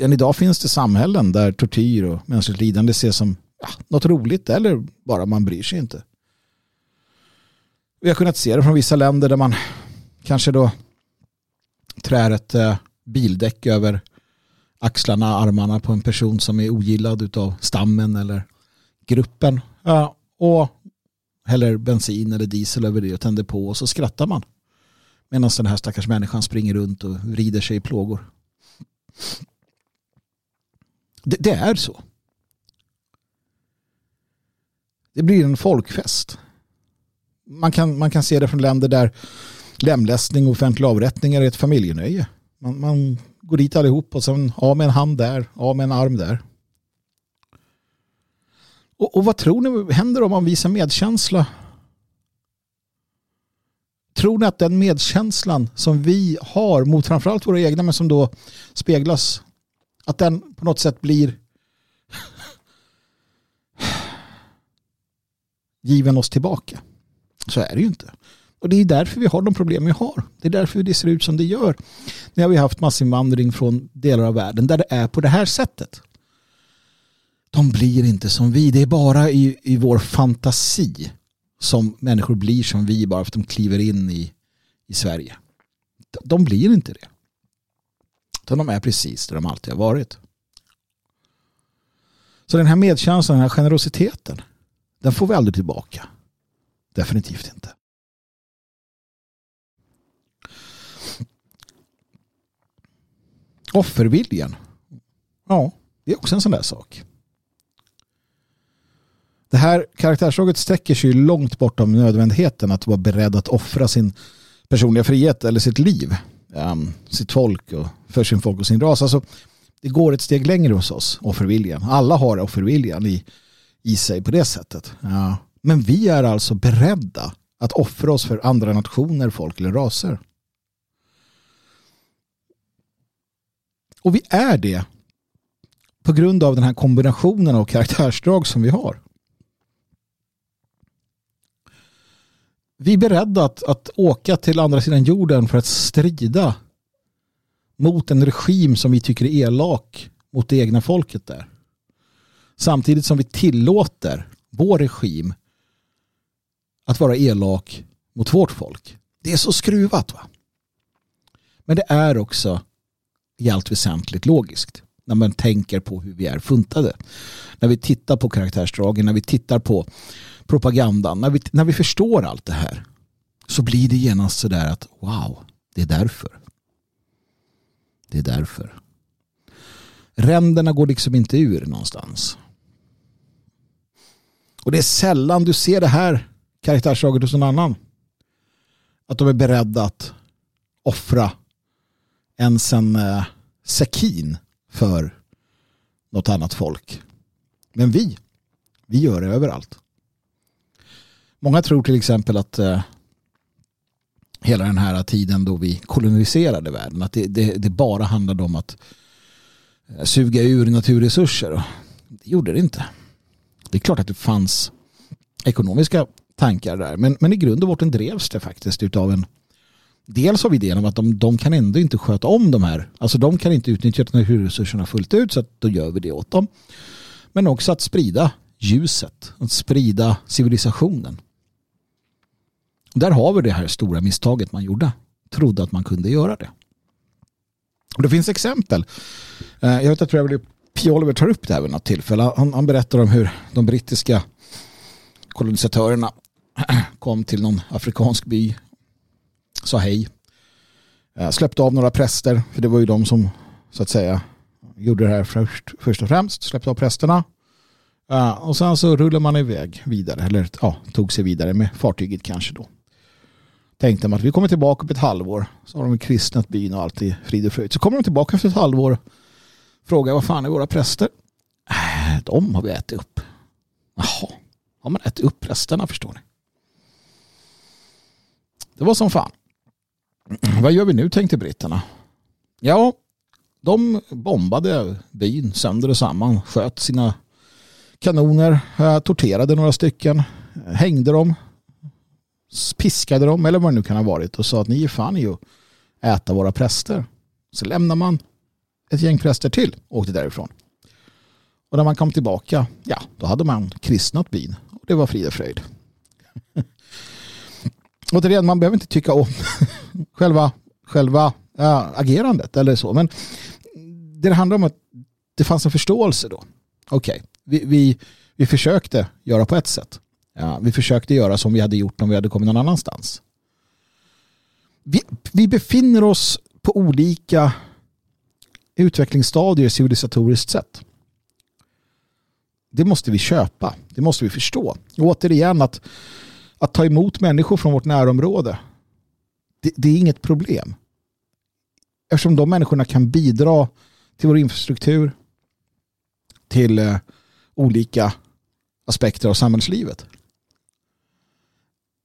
Än idag finns det samhällen där tortyr och mänskligt lidande ses som ja, något roligt eller bara man bryr sig inte. Vi har kunnat se det från vissa länder där man kanske då trär ett eh, bildäck över axlarna, armarna på en person som är ogillad av stammen eller gruppen. Ja, och häller bensin eller diesel över det och tänder på och så skrattar man. Medan den här stackars människan springer runt och vrider sig i plågor. Det, det är så. Det blir en folkfest. Man kan, man kan se det från länder där lemlästning och offentliga avrättningar är ett familjenöje. Man, man går dit allihop och sen av med en hand där, av med en arm där. Och, och vad tror ni händer om man visar medkänsla? Tror ni att den medkänslan som vi har mot framförallt våra egna men som då speglas att den på något sätt blir [sighs] given oss tillbaka? Så är det ju inte. Och det är därför vi har de problem vi har. Det är därför det ser ut som det gör. När har vi haft massinvandring från delar av världen där det är på det här sättet. De blir inte som vi. Det är bara i, i vår fantasi som människor blir som vi bara för att de kliver in i, i Sverige. De blir inte det. Utan de är precis där de alltid har varit. Så den här medkänslan, den här generositeten, den får vi aldrig tillbaka. Definitivt inte. Offerviljan. Ja, det är också en sån där sak. Det här karaktärsdraget sträcker sig långt bortom nödvändigheten att vara beredd att offra sin personliga frihet eller sitt liv, um, sitt folk och för sin folk och sin ras. Alltså, det går ett steg längre hos oss, offerviljan. Alla har offerviljan i, i sig på det sättet. Ja. Men vi är alltså beredda att offra oss för andra nationer, folk eller raser. Och vi är det på grund av den här kombinationen av karaktärsdrag som vi har. Vi är beredda att, att åka till andra sidan jorden för att strida mot en regim som vi tycker är elak mot det egna folket där. Samtidigt som vi tillåter vår regim att vara elak mot vårt folk. Det är så skruvat va? Men det är också i allt väsentligt logiskt. När man tänker på hur vi är funtade. När vi tittar på karaktärsdragen, när vi tittar på propagandan, när vi, när vi förstår allt det här så blir det genast sådär att wow, det är därför. Det är därför. Ränderna går liksom inte ur någonstans. Och det är sällan du ser det här karaktärsdraget hos någon annan. Att de är beredda att offra ens en eh, sekin för något annat folk. Men vi, vi gör det överallt. Många tror till exempel att eh, hela den här tiden då vi koloniserade världen, att det, det, det bara handlade om att eh, suga ur naturresurser. Det gjorde det inte. Det är klart att det fanns ekonomiska tankar där, men, men i grund och botten drevs det faktiskt utav en Dels har vi idén om att de, de kan ändå inte sköta om de här. Alltså de kan inte utnyttja naturresurserna fullt ut så att då gör vi det åt dem. Men också att sprida ljuset, att sprida civilisationen. Där har vi det här stora misstaget man gjorde. Trodde att man kunde göra det. Och det finns exempel. Eh, jag vet att Trevor P. Oliver tar upp det här vid något tillfälle. Han, han berättar om hur de brittiska kolonisatörerna [clears throat] kom till någon afrikansk by, sa hej, eh, släppte av några präster, för det var ju de som så att säga gjorde det här först, först och främst, släppte av prästerna. Eh, och sen så rullade man iväg vidare, eller ja, tog sig vidare med fartyget kanske då. Tänkte man att vi kommer tillbaka på ett halvår, så har de kristnat byn och allt i frid och fröjd. Så kommer de tillbaka efter ett halvår, frågar vad fan är våra präster? Eh, de har vi ätit upp. Jaha, har man ätit upp prästerna förstår ni? Det var som fan. [clears throat] Vad gör vi nu tänkte britterna. Ja, de bombade byn sönder och samman, sköt sina kanoner, eh, torterade några stycken, hängde dem, piskade dem eller vad det nu kan ha varit och sa att ni är fan i att äta våra präster. Så lämnar man ett gäng präster till och åkte därifrån. Och när man kom tillbaka, ja, då hade man kristnat byn. Och det var frid och fröjd. [laughs] Återigen, man behöver inte tycka om [laughs] själva, själva äh, agerandet eller så. Men det handlar om att det fanns en förståelse då. Okej, okay. vi, vi, vi försökte göra på ett sätt. Ja, vi försökte göra som vi hade gjort om vi hade kommit någon annanstans. Vi, vi befinner oss på olika utvecklingsstadier civilisatoriskt sett. Det måste vi köpa. Det måste vi förstå. Och återigen att att ta emot människor från vårt närområde det, det, är inget problem. Eftersom de människorna kan bidra till vår infrastruktur till eh, olika aspekter av samhällslivet.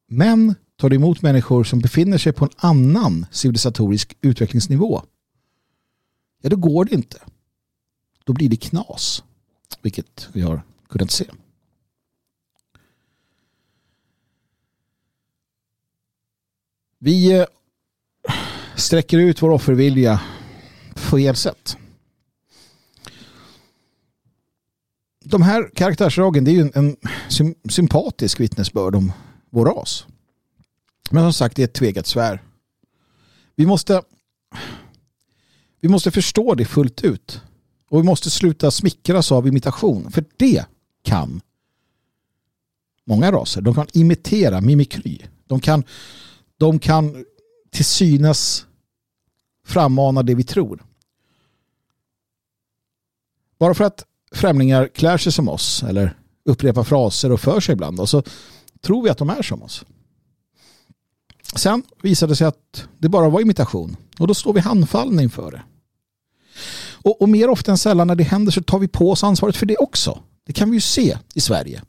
Men tar du emot människor som befinner sig på en annan civilisatorisk utvecklingsnivå ja då går det inte. Då blir det knas. Vilket vi har kunnat se. Vi eh, sträcker ut vår offervilja på fel sätt. De här karaktärsdragen det är ju en, sympatisk vittnesbörd om vår ras. Men som sagt, det är ett tvegat svär. Vi måste, vi måste förstå det fullt ut. Och vi måste sluta smickras av imitation. För det kan många raser. De kan imitera mimikry. De kan de kan till synes frammana det vi tror. Bara för att främlingar klär sig som oss eller upprepar fraser och för sig ibland så tror vi att de är som oss. Sen visade det sig att det bara var imitation och då står vi handfallna inför det. Och, och, mer ofta än sällan när det händer så tar vi på oss ansvaret för det också. Det kan vi ju se i Sverige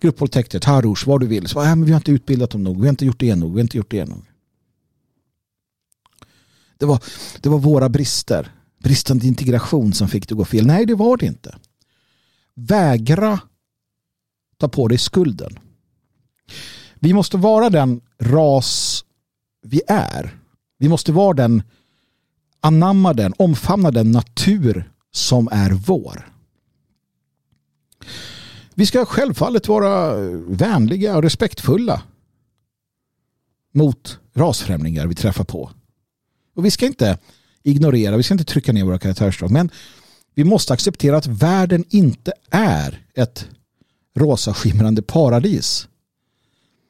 gruppvåldtäkter, terrors, vad du vill. Så, äh, men vi har inte utbildat dem nog, vi har inte gjort det nog, vi har inte gjort det nog. Det var, det var våra brister, bristande integration som fick det att gå fel. Nej, det var det inte. Vägra ta på dig skulden. Vi måste vara den ras vi är. Vi måste vara den, anamma den, omfamna den natur som är vår. Vi ska självfallet vara vänliga och respektfulla mot rasfrämlingar vi träffar på. Och vi ska inte ignorera, vi ska inte trycka ner våra karaktärsdrag. Men vi måste acceptera att världen inte är ett rosa skimrande paradis.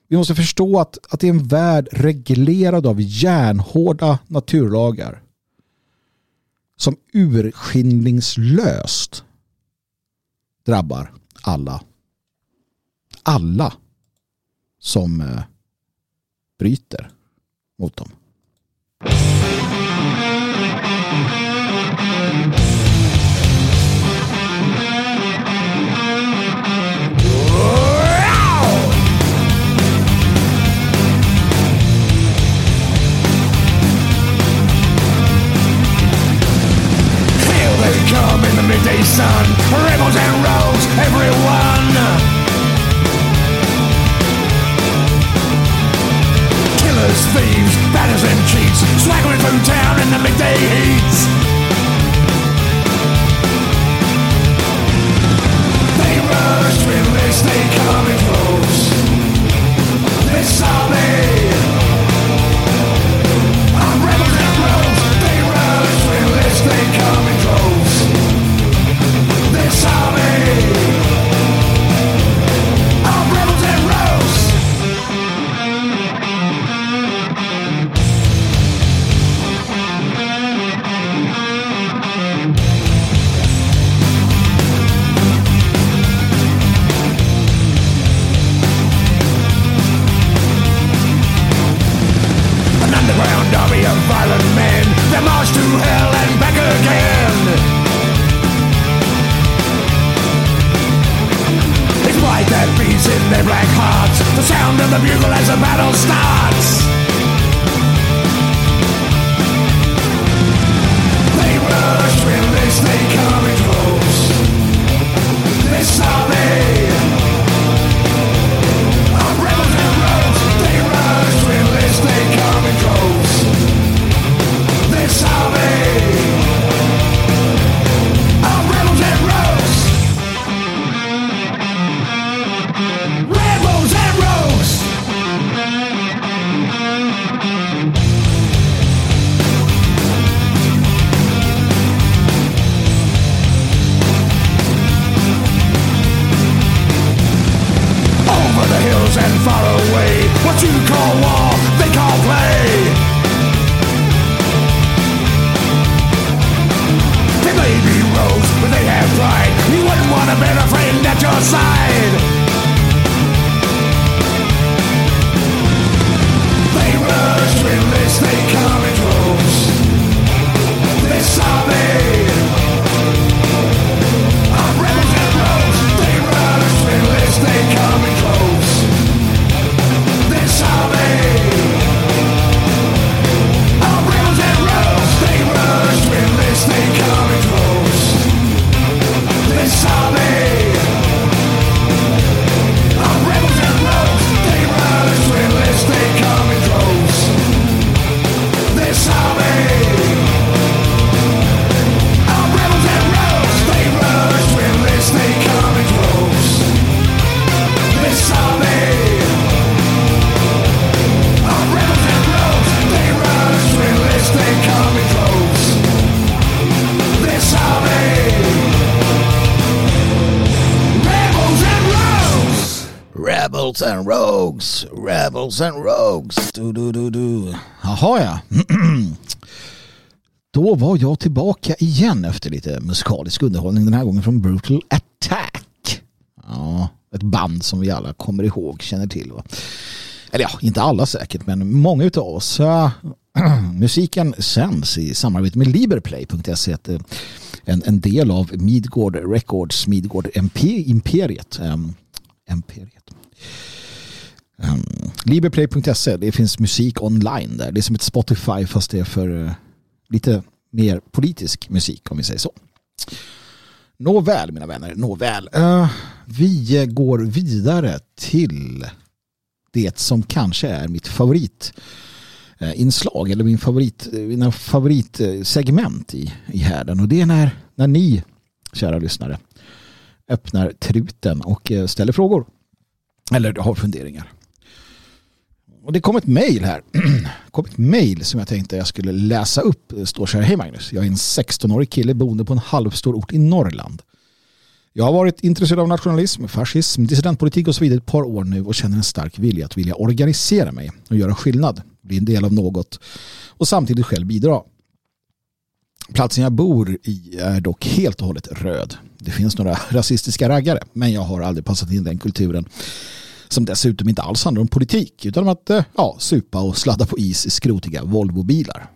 Vi måste förstå att, att det är en värld reglerad av järnhårda naturlagar som urskillningslöst drabbar alla. Alla som eh, bryter mot dem. come in the midday sun. Rebels and everyone. Killers, thieves, batters streets, swaggering through town in the midday heat. They rush with they coming close. This army. Var jag tillbaka igen efter lite musikalisk underhållning. Den här gången från Brutal Attack. Ja, ett band som vi alla kommer ihåg, känner till. Va? Eller ja, inte alla säkert, men många utav oss. Äh, [clears throat] musiken sänds i samarbete med Liberplay.se. Eh, en, en del av Midgård Records, Midgård MP, Imperiet. Ähm, Imperiet. Um, Liberplay.se, det finns musik online där. Det är som ett Spotify fast det är för eh, lite mer politisk musik om vi säger så. Nåväl mina vänner, nåväl. Uh, vi går vidare till det som kanske är mitt favoritinslag eh, eller min favorit, eh, mina favoritsegment i, i härden och det är när, när ni, kära lyssnare, öppnar truten och ställer frågor. Eller har funderingar. Och det kom ett mejl här. Det [clears throat] kom ett mejl som jag tänkte jag skulle läsa upp. Det står så här. Hej Magnus, jag är en 16-årig kille boende på en halvstor ort i Norrland. Jag har varit intresserad av nationalism, fascism, dissidentpolitik och så vidare ett par år nu och känner en stark vilja att vilja organisera mig och göra skillnad, bli en del av något och samtidigt själv bidra. Platsen jag bor i är dock helt och hållet röd. Det finns några rasistiska raggare, men jag har aldrig passat in den kulturen som dessutom inte alls handlar om politik utan om att eh, ja, supa och sladda på is i skrotiga Volvobilar.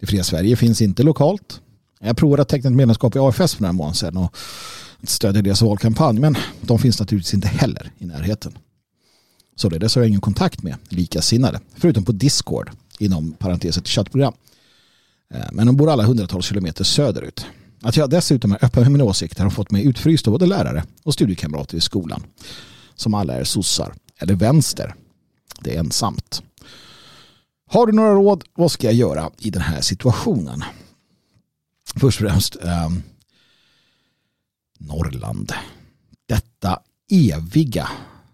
Det fria Sverige finns inte lokalt. Jag provade att teckna ett medlemskap i AFS för några månader sedan och stödjer deras valkampanj men de finns naturligtvis inte heller i närheten. Således har jag ingen kontakt med likasinnade förutom på Discord inom parentes ett chattprogram. Eh, men de bor alla hundratals kilometer söderut. Att jag dessutom är öppen med mina åsikter har fått mig utfryst av både lärare och studiekamrater i skolan. Som alla är sossar eller vänster. Det är ensamt. Har du några råd? Vad ska jag göra i den här situationen? Först och främst eh, Norrland. Detta eviga,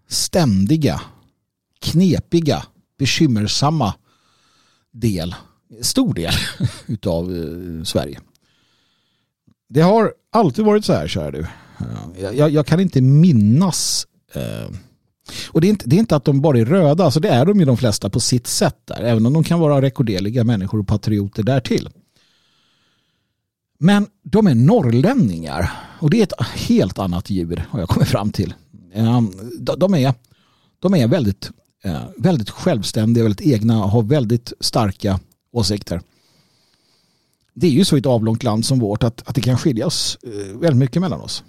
ständiga, knepiga, bekymmersamma del, stor del [laughs] utav eh, Sverige. Det har alltid varit så här, kära du. Ehm, jag, jag, kan inte minnas Eh, och det är, inte, det är inte att de bara är röda, alltså det är de ju de flesta på sitt sätt där, även om de kan vara rekorderliga människor och patrioter därtill. Men de är norrlänningar och det är ett helt annat djur har jag kommit fram till. Eh, de är, de är väldigt, eh, väldigt självständiga, väldigt egna, och har väldigt starka åsikter. Det är ju så i ett avlångt land som vårt att, att det kan skiljas väldigt mycket mellan oss.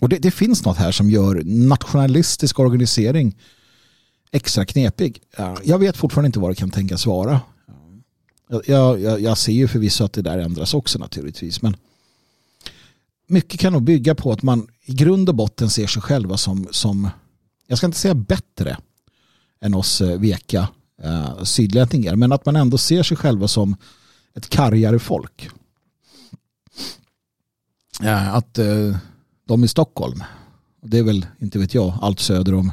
Och det, det, finns något här som gör nationalistisk organisering extra knepig. Jag vet fortfarande inte vad det kan tänkas vara. Jag, jag, jag ser ju förvisso att det där ändras också naturligtvis. Men mycket kan nog bygga på att man i grund och botten ser sig själva som, som jag ska inte säga bättre än oss eh, veka eh, sydlänningar, men att man ändå ser sig själva som ett kargare folk. Ja, att eh, de i Stockholm, det är väl, inte vet jag, allt söder om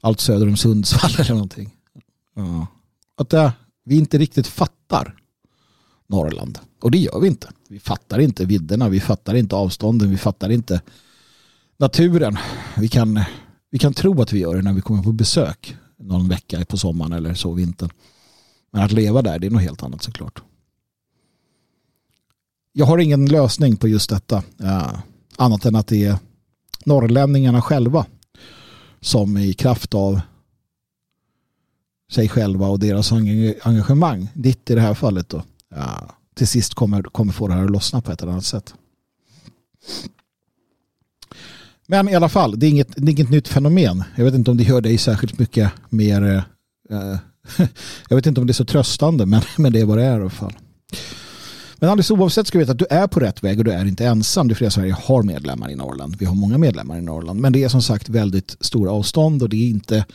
allt söder om Sundsvall [laughs] eller någonting. Ja. Att det, vi inte riktigt fattar Norrland. Och det gör vi inte. Vi fattar inte vidderna, vi fattar inte avstånden, vi fattar inte naturen. Vi kan, vi kan tro att vi gör det när vi kommer på besök någon vecka på sommaren eller så vintern. Men att leva där, det är något helt annat såklart. Jag har ingen lösning på just detta. Ja, annat än att det är norrlänningarna själva som i kraft av sig själva och deras engagemang, ditt i det här fallet då, ja, till sist kommer, kommer få det här att lossna på ett eller annat sätt. Men i alla fall, det är inget, det är inget nytt fenomen. Jag vet inte om det gör dig särskilt mycket mer eh, [laughs] jag vet inte om det är så tröstande men, men det är vad det är i alla fall. Men alldeles oavsett ska du veta att du är på rätt väg och du är inte ensam. Det flesta Sverige har medlemmar i Norrland. Vi har många medlemmar i Norrland. Men det är som sagt väldigt stora avstånd och det är inte,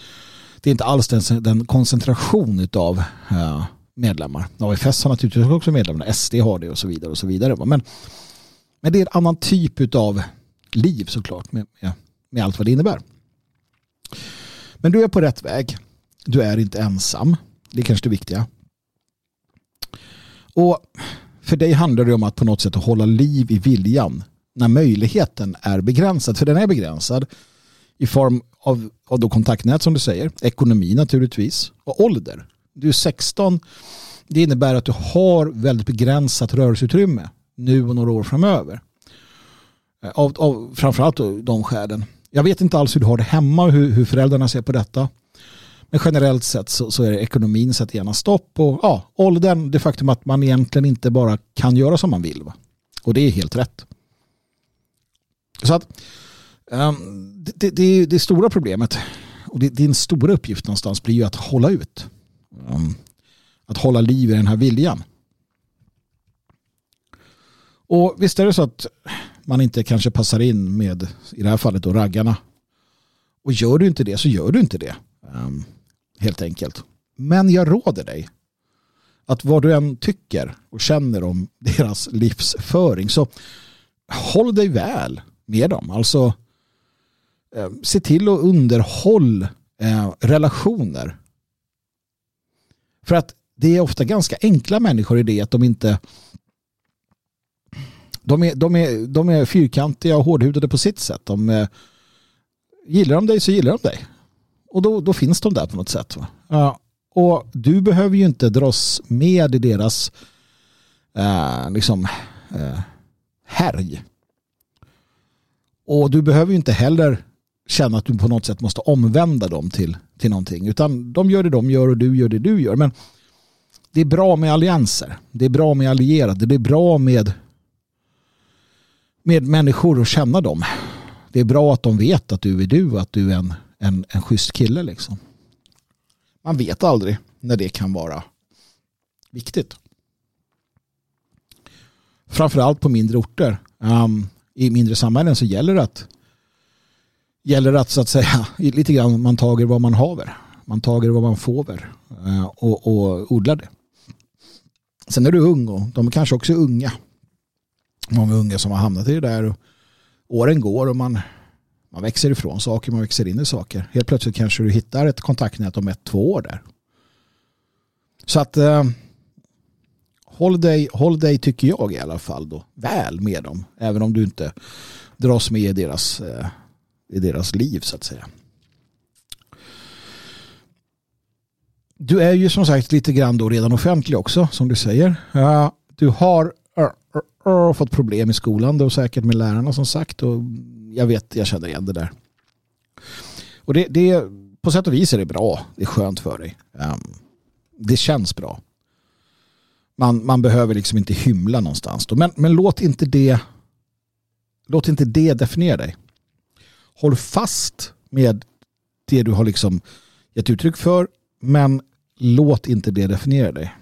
det är inte alls den, den koncentration av uh, eh, medlemmar. AFS har naturligtvis också medlemmar. SD har det och så vidare. och så vidare. Men, men det är en annan typ av liv såklart med, med, med allt vad det innebär. Men du är på rätt väg. Du är inte ensam. Det är kanske det viktiga. Och för dig handlar det om att på något sätt hålla liv i viljan när möjligheten är begränsad. För den är begränsad i form av, av då kontaktnät som du säger, ekonomi naturligtvis och ålder. Du är 16. Det innebär att du har väldigt begränsat rörelseutrymme nu och några år framöver. Eh, av, av framförallt de skälen. Jag vet inte alls hur du har det hemma och hur, hur föräldrarna ser på detta. Men generellt sett så, så är det ekonomin sätter gärna stopp och ja, åldern, det faktum att man egentligen inte bara kan göra som man vill. Va? Och det är helt rätt. Så att um, det, det, det, stora problemet och det, din stora uppgift någonstans blir ju att hålla ut. Um, att hålla liv i den här viljan. Och visst är det så att man inte kanske passar in med, i det här fallet då, raggarna. Och gör du inte det så gör du inte det. Um, helt enkelt. Men jag råder dig att vad du än tycker och känner om [laughs] deras livsföring så håll dig väl med dem. Alltså eh, se till att underhåll eh, relationer. För att det är ofta ganska enkla människor i det att de inte de är, de är, de är fyrkantiga och hårdhudade på sitt sätt. De, eh, gillar de dig så gillar de dig. Och då, då finns de där på något sätt. Va? Ja, och du behöver ju inte dras med i deras eh, liksom, eh, härj. Och du behöver ju inte heller känna att du på något sätt måste omvända dem till, till någonting. Utan de gör det de gör och du gör det du gör. Men det är bra med allianser. Det är bra med allierade. Det är bra med, med människor och känna dem. Det är bra att de vet att du är du och att du är en en, en schysst kille liksom. Man vet aldrig när det kan vara viktigt. Framförallt på mindre orter. Um, I mindre samhällen så gäller det att gäller att så att säga [laughs] lite grann man tager vad man haver. Man tager vad man får eh, och, och odlar det. Sen är du ung och de kanske också är unga. Många unga som har hamnat i det där. Och åren går och man, man växer ifrån saker, man växer in i saker. Helt plötsligt kanske du hittar ett kontaktnät om ett, två år där. Så att eh, håll, dig, håll dig, tycker jag i alla fall, då, väl med dem. Även om du inte dras med i deras, eh, i deras liv så att säga. Du är ju som sagt lite grann då redan offentlig också, som du säger. Du har fått problem i skolan då säkert med lärarna som sagt och jag vet, jag känner igen det där. Och det, det på sätt och vis är det bra. Det är skönt för dig. Ehm, det känns bra. Man, man behöver liksom inte hymla någonstans. Då. Men, men låt inte det låt inte det definiera dig. Håll fast med det du har liksom gett uttryck för men låt inte det definiera dig.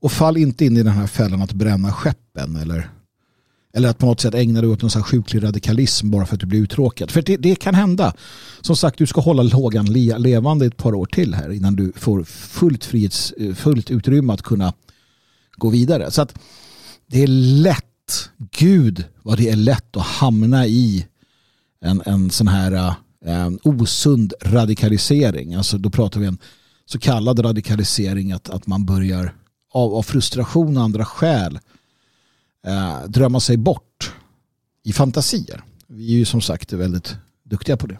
Och fall inte in i den här fällan att bränna skeppen eller, eller att på något sätt ägna dig åt någon sjuklig radikalism bara för att du blir uttråkad. För det, det kan hända. Som sagt, du ska hålla lågan levande ett par år till här innan du får fullt, frihets, eh, fullt utrymme att kunna gå vidare. Så att det är lätt, gud vad det är lätt att hamna i en, en sån här en osund radikalisering. Alltså då pratar vi en så kallad radikalisering att, att man börjar av, av frustration och andra skäl eh, drömma sig bort i fantasier. Vi är ju som sagt väldigt duktiga på det.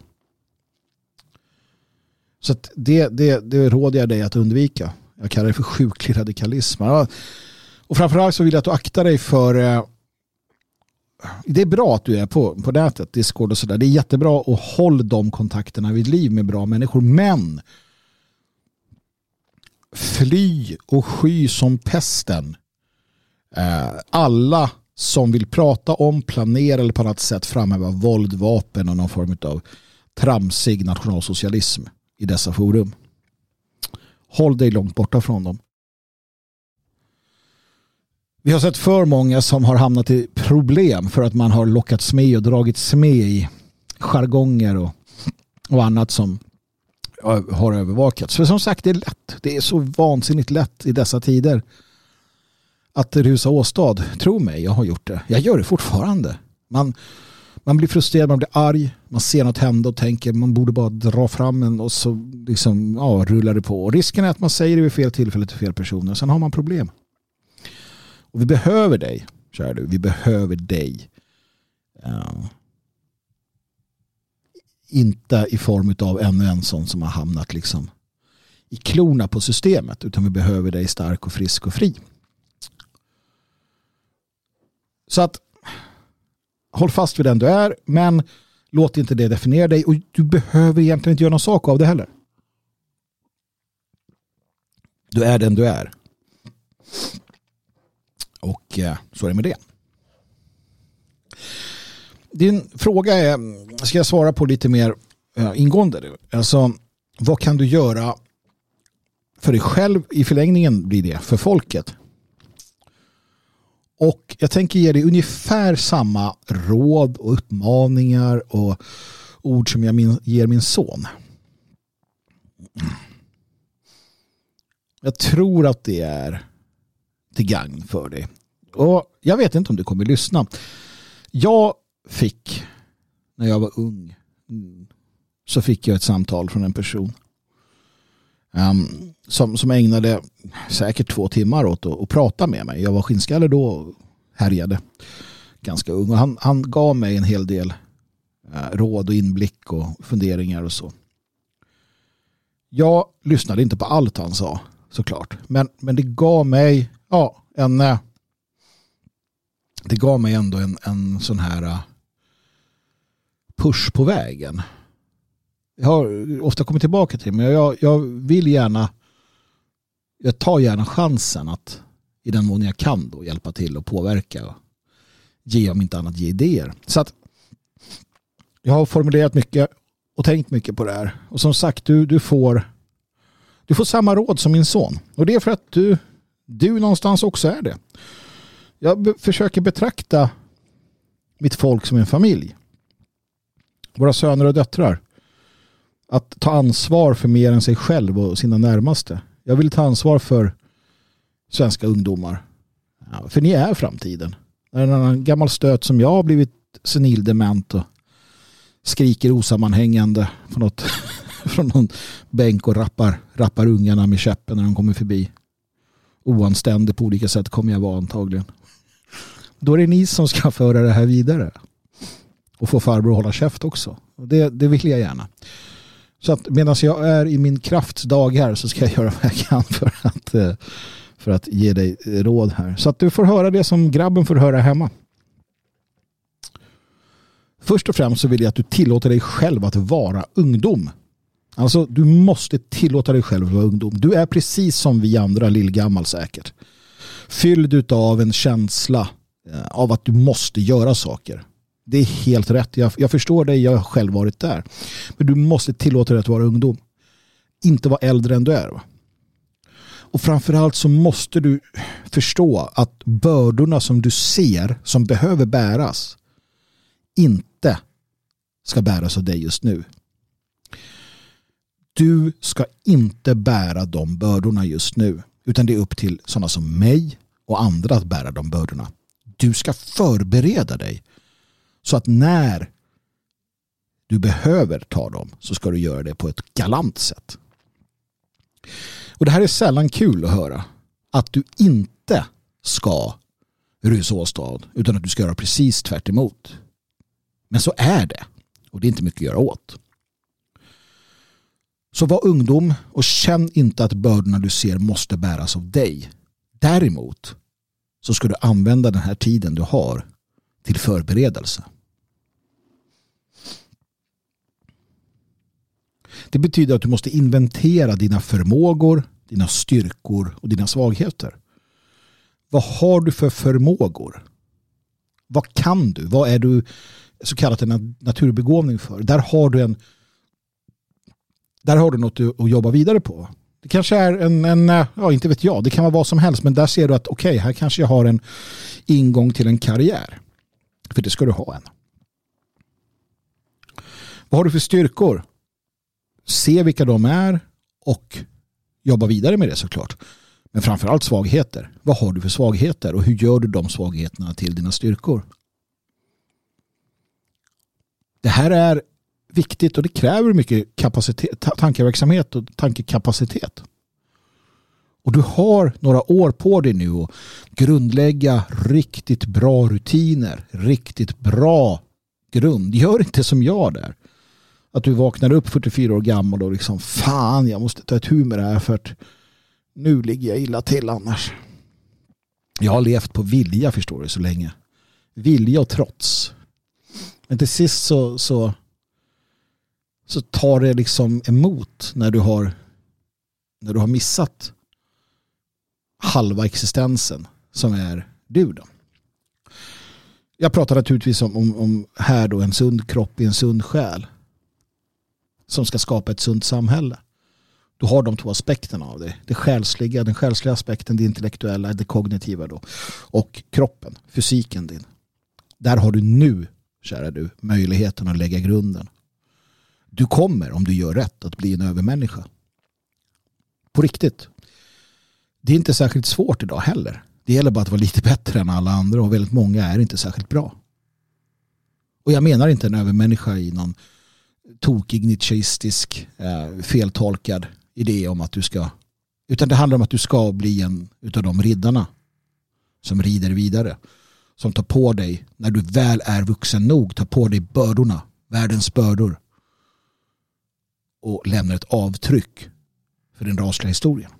Så det, det, det råder jag dig att undvika. Jag kallar det för sjuklig radikalism. Och framförallt så vill jag att du aktar dig för eh, det är bra att du är på, på nätet, Discord och sådär. Det är jättebra och håll de kontakterna vid liv med bra människor. Men fly och sky som pesten. Eh, alla som vill prata om, planera eller på annat sätt framhäva våld, vapen och någon form av tramsig nationalsocialism i dessa forum. Håll dig långt borta från dem. Vi har sett för många som har hamnat i problem för att man har lockats med och dragits med i jargonger och, och annat som eh, har övervakats. För som sagt, det är lätt. Det är så vansinnigt lätt i dessa tider att rusa åstad. Tro mig, jag har gjort det. Jag gör det fortfarande. Man, man blir frustrerad, man blir arg, man ser något hända och tänker man borde bara dra fram en och så liksom, ja, rullar det på. Och risken är att man säger det vid fel tillfälle till fel personer. Sen har man problem. Och vi behöver dig, kära du. Vi behöver dig. Uh, inte i form av ännu en sån som har hamnat liksom i klorna på systemet utan vi behöver dig stark och frisk och fri. Så att håll fast vid den du är men låt inte det definiera dig och du behöver egentligen inte göra någon sak av det heller. Du är den du är. Och eh, så är det med det. Din fråga är, ska jag svara på lite mer eh, ingående? Alltså, vad kan du göra för dig själv i förlängningen blir det för folket? Och jag tänker ge dig ungefär samma råd och uppmaningar och ord som jag min, ger min son. Jag tror att det är till gagn för dig. Och jag vet inte om du kommer lyssna. Jag fick, när jag var ung, mm, så fick jag ett samtal från en person um, som, som ägnade säkert två timmar åt att, att prata med mig. Jag var skinnskalle då och härjade ganska ung. Och han, han gav mig en hel del eh, råd och inblick och funderingar och så. Jag lyssnade inte på allt han sa såklart. Men, men det gav mig ja, en, eh, det gav mig ändå en, en sån här eh, push på vägen. Jag har ofta kommit tillbaka till men jag, jag vill gärna jag tar gärna chansen att i den mån jag kan då hjälpa till och påverka och ge om inte annat ge idéer. Så att jag har formulerat mycket och tänkt mycket på det här. Och som sagt, du, du, får, du får samma råd som min son. Och det är för att du, du någonstans också är det. Jag försöker betrakta mitt folk som en familj. Våra söner och döttrar. att ta ansvar för mer än sig själv och sina närmaste. Jag vill ta ansvar för svenska ungdomar. Ja, för ni är framtiden. När en annan gammal stöt som jag har blivit senildement och skriker osammanhängande från, något, [laughs] från någon bänk och rappar, rappar ungarna med käppen när de kommer förbi. Oanständig på olika sätt kommer jag vara antagligen. Då är det ni som ska föra det här vidare. Och få farbror att hålla käft också. Och det, det vill jag gärna. Så att medan jag är i min kraftsdag här så ska jag göra vad jag kan för att, eh, för att ge dig råd här. Så att du får höra det som grabben får höra hemma. Först och främst så vill jag att du tillåter dig själv att vara ungdom. Alltså du måste tillåta dig själv att vara ungdom. Du är precis som vi andra lillgammal säkert. Fylld av en känsla eh, av att du måste göra saker. Det är helt rätt. Jag, jag förstår dig, jag har själv varit där. Men du måste tillåta dig att vara ungdom. Inte vara äldre än du är. Va? Och framförallt så måste du förstå att bördorna som du ser som behöver bäras inte ska bäras av dig just nu. Du ska inte bära de bördorna just nu. Utan det är upp till sådana som mig och andra att bära de bördorna. Du ska förbereda dig. Så att när du behöver ta dem så ska du göra det på ett galant sätt. Och det här är sällan kul att höra. Att du inte ska rusa åstad utan att du ska göra precis tvärt emot. Men så är det. Och det är inte mycket att göra åt. Så var ungdom och känn inte att bördorna du ser måste bäras av dig. Däremot så ska du använda den här tiden du har till förberedelse. Det betyder att du måste inventera dina förmågor, dina styrkor och dina svagheter. Vad har du för förmågor? Vad kan du? Vad är du så kallat en naturbegåvning för? Där har du en där har du något att jobba vidare på. Det kanske är en, en, eh, ja inte vet jag, det kan vara vad som helst men där ser du att okej, okay, här kanske jag har en ingång till en karriär. För det ska du ha en. Vad har du för styrkor? Se vilka de är och jobba vidare med det såklart. Men framförallt svagheter. Vad har du för svagheter och hur gör du de svagheterna till dina styrkor? Det här är viktigt och det kräver mycket kapacitet, tankeverksamhet och tankekapacitet. Och du har några år på dig nu att grundlägga riktigt bra rutiner, riktigt bra grund. Gör inte som jag där. Att du vaknar upp 44 år gammal och liksom fan jag måste ta ett med det här för att nu ligger jag illa till annars. Jag har levt på vilja förstår du så länge. Vilja och trots. Men till sist så, så så tar det liksom emot när du har när du har missat halva existensen som är du då. Jag pratar naturligtvis om, om, om här då en sund kropp i en sund själ som ska skapa ett sunt samhälle. Du har de två aspekterna av det. Det själsliga, den själsliga aspekten, det intellektuella, det kognitiva då. Och kroppen, fysiken din. Där har du nu, kära du, möjligheten att lägga grunden du kommer, om du gör rätt, att bli en övermänniska. På riktigt. Det är inte särskilt svårt idag heller. Det gäller bara att vara lite bättre än alla andra och väldigt många är inte särskilt bra. Och jag menar inte en övermänniska i någon tokig nietzscheistisk eh, feltolkad idé om att du ska utan det handlar om att du ska bli en utav de riddarna som rider vidare. Som tar på dig, när du väl är vuxen nog, tar på dig bördorna, världens bördor och lämnar ett avtryck för den rasliga historien.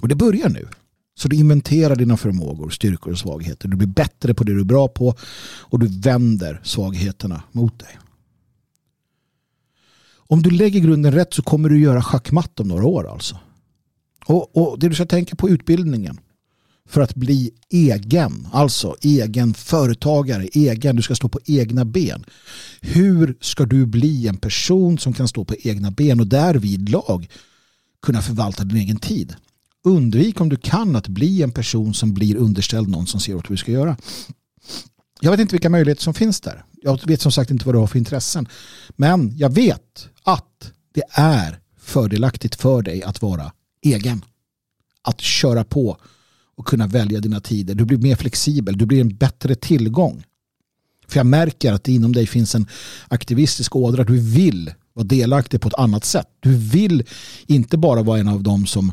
Och det börjar nu. Så du inventerar dina förmågor, styrkor och svagheter. Du blir bättre på det du är bra på och du vänder svagheterna mot dig. Om du lägger grunden rätt så kommer du göra schackmatt om några år alltså. Och, och det du ska tänka på utbildningen för att bli egen, alltså egen företagare, egen, du ska stå på egna ben. Hur ska du bli en person som kan stå på egna ben och därvid lag kunna förvalta din egen tid? Undvik om du kan att bli en person som blir underställd någon som ser vad du ska göra. Jag vet inte vilka möjligheter som finns där. Jag vet som sagt inte vad du har för intressen. Men jag vet att det är fördelaktigt för dig att vara egen. Att köra på och kunna välja dina tider. Du blir mer flexibel, du blir en bättre tillgång. För jag märker att det inom dig finns en aktivistisk ådra. Du vill vara delaktig på ett annat sätt. Du vill inte bara vara en av dem som,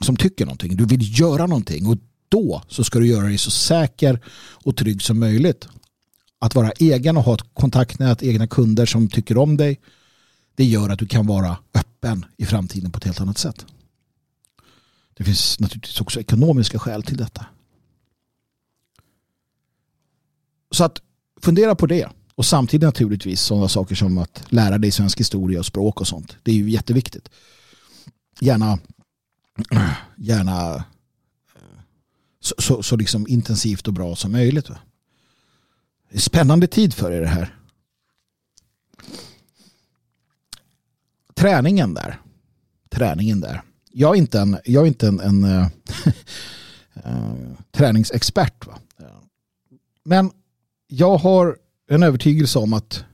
som tycker någonting. Du vill göra någonting och då så ska du göra dig så säker och trygg som möjligt. Att vara egen och ha ett kontaktnät, egna kunder som tycker om dig det gör att du kan vara öppen i framtiden på ett helt annat sätt. Det finns naturligtvis också ekonomiska skäl till detta. Så att fundera på det. Och samtidigt naturligtvis sådana saker som att lära dig svensk historia och språk och sånt. Det är ju jätteviktigt. Gärna, gärna så, så, så liksom intensivt och bra som möjligt. Det är spännande tid för er det här. Träningen där. Träningen där. Jag är inte en, jag är inte en, en äh, [laughs] träningsexpert. Va? Men jag har en övertygelse om att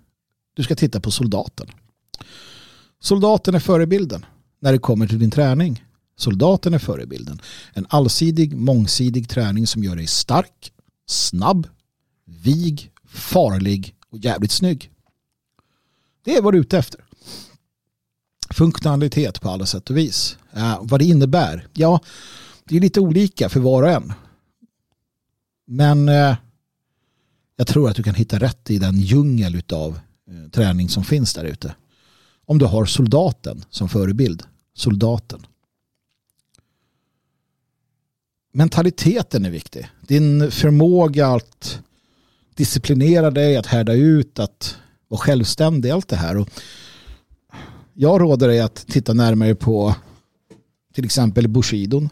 du ska titta på soldaten. Soldaten är förebilden när det kommer till din träning. Soldaten är förebilden. En allsidig, mångsidig träning som gör dig stark, snabb, vig, farlig och jävligt snygg. Det är vad du är ute efter. Funktionalitet på alla sätt och vis. Uh, vad det innebär? Ja, det är lite olika för var och en. Men uh, jag tror att du kan hitta rätt i den djungel av uh, eh, träning som finns där ute. Om du har soldaten som förebild. Soldaten mentaliteten är viktig. Din förmåga att disciplinera dig, att härda ut, att vara självständig, allt det här. Och jag råder dig att titta närmare på till exempel Bushidon,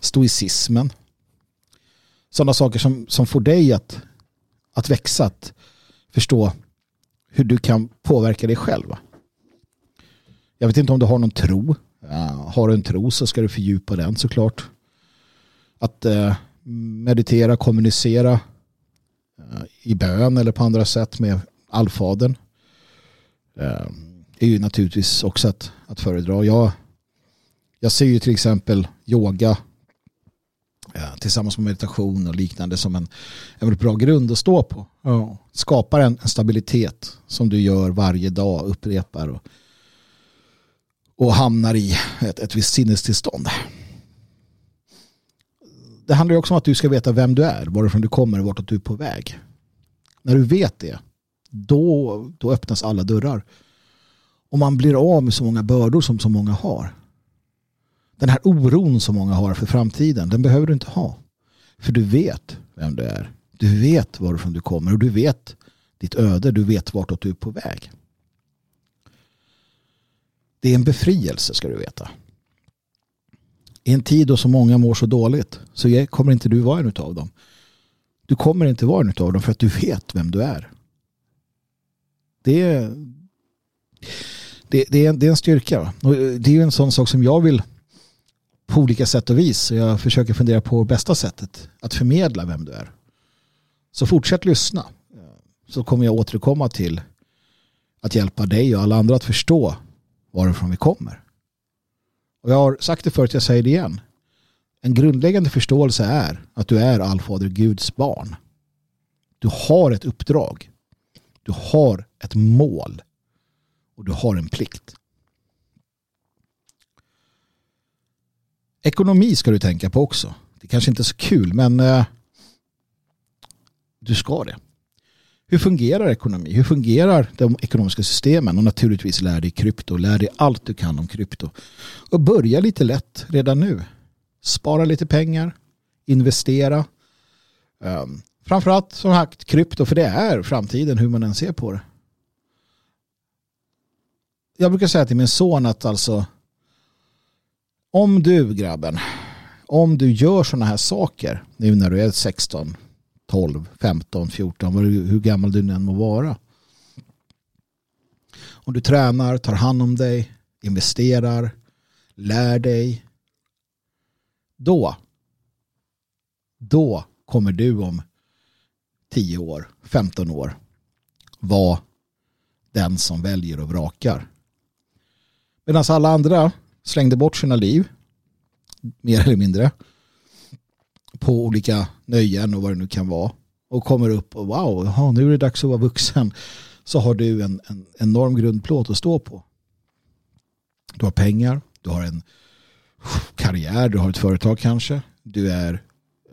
stoicismen. Sådana saker som, som får dig att, att växa, att förstå hur du kan påverka dig själv. Jag vet inte om du har någon tro. Har du en tro så ska du fördjupa den såklart att eh, meditera, kommunicera eh, i bön eller på andra sätt med allfadern eh, är ju naturligtvis också att, att föredra. Jag, jag ser ju till exempel yoga tillsammans med meditation och liknande som en, en väldigt bra grund att stå på. Ja. Skapar en, en, stabilitet som du gör varje dag, upprepar och, och hamnar i ett, ett visst sinnestillstånd det handlar också om att du ska veta vem du är, varifrån du kommer och vart du är på väg. När du vet det, då, då öppnas alla dörrar. Och man blir av med så många bördor som så många har. Den här oron som många har för framtiden, den behöver du inte ha. För du vet vem du är. Du vet varifrån du kommer och du vet ditt öde, du vet vart du är på väg. Det är en befrielse ska du veta i en tid då så många mår så dåligt så kommer inte du vara en av dem. Du kommer inte vara en av dem för att du vet vem du är. Det är, det, det är, det är en styrka. Och eh, det är en sån sak som jag vill på olika sätt och vis. Jag försöker fundera på bästa sättet att förmedla vem du är. Så fortsätt lyssna. Eh, så kommer jag återkomma till att hjälpa dig och alla andra att förstå varifrån vi kommer. Och jag har sagt det förut, jag säger det igen. En grundläggande förståelse är att du är allfader Guds barn. Du har ett uppdrag. Du har ett mål. Och du har en plikt. Ekonomi ska du tänka på också. Det kanske inte är så kul men eh, du ska det. Hur fungerar ekonomi? Hur fungerar de ekonomiska systemen? Och naturligtvis lär dig krypto. Lär dig allt du kan om krypto. Och börja lite lätt redan nu. Spara lite pengar. Investera. Um, framförallt som sagt krypto. För det är framtiden hur man än ser på det. Jag brukar säga till min son att alltså om du grabben om du gör sådana här saker nu när du är 16 12, 15, 14, hur gammal du än må vara. Om du tränar, tar hand om dig, investerar, lär dig. Då, då kommer du om 10 år, 15 år vara den som väljer och vrakar. Medan alla andra slängde bort sina liv, mer eller mindre, på olika nöjen och vad det nu kan vara. Och kommer upp och wow, aha, nu är det dags att vara vuxen. Så har du en, en enorm grundplåt att stå på. Du har pengar, du har en karriär, du har ett företag kanske. Du är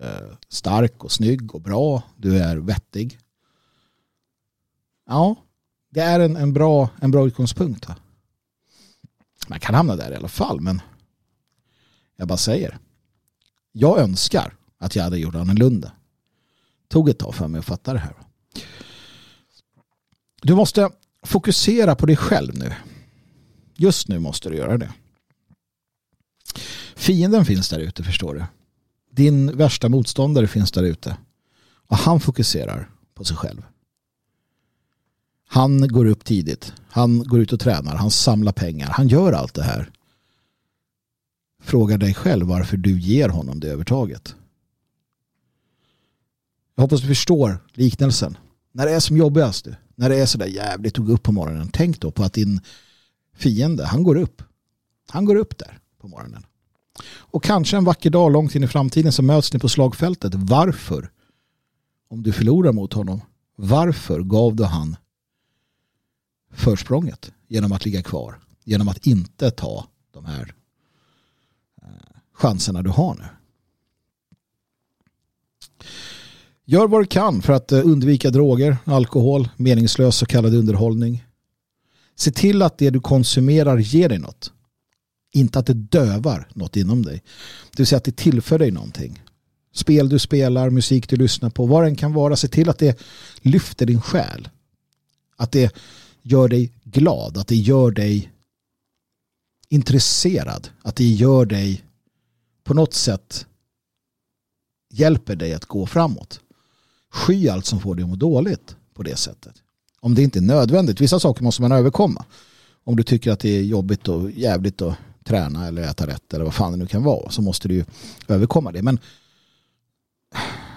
eh, stark och snygg och bra. Du är vettig. Ja, det är en, en, bra, en bra utgångspunkt. Här. Man kan hamna där i alla fall, men jag bara säger. Jag önskar att jag hade gjort annorlunda. Tog ett tag för mig att fatta det här. Du måste fokusera på dig själv nu. Just nu måste du göra det. Fienden finns där ute förstår du. Din värsta motståndare finns där ute. Och han fokuserar på sig själv. Han går upp tidigt. Han går ut och tränar. Han samlar pengar. Han gör allt det här. Fråga dig själv varför du ger honom det övertaget. Jag hoppas du förstår liknelsen. När det är som jobbigast, du, när det är sådär jävligt tog upp på morgonen, tänk då på att din fiende, han går upp. Han går upp där på morgonen. Och kanske en vacker dag långt in i framtiden så möts ni på slagfältet. Varför? Om du förlorar mot honom, varför gav du han försprånget genom att ligga kvar? Genom att inte ta de här eh, chanserna du har nu. Gör vad du kan för att eh, undvika droger, alkohol, meningslös så kallad underhållning. Se till att det du konsumerar ger dig något. Inte att det dövar något inom dig. Det vill säga att det tillför dig någonting. Spel du spelar, musik du lyssnar på, vad den kan vara. Se till att det lyfter din själ. Att det gör dig glad, att det gör dig intresserad, att det gör dig på något sätt hjälper dig att gå framåt. Sky allt som får dig att må dåligt på det sättet. Om det inte är nödvändigt. Vissa saker måste man överkomma. Om du tycker att det är jobbigt och jävligt att träna eller äta rätt eller vad fan det nu kan vara så måste du ju överkomma det. Men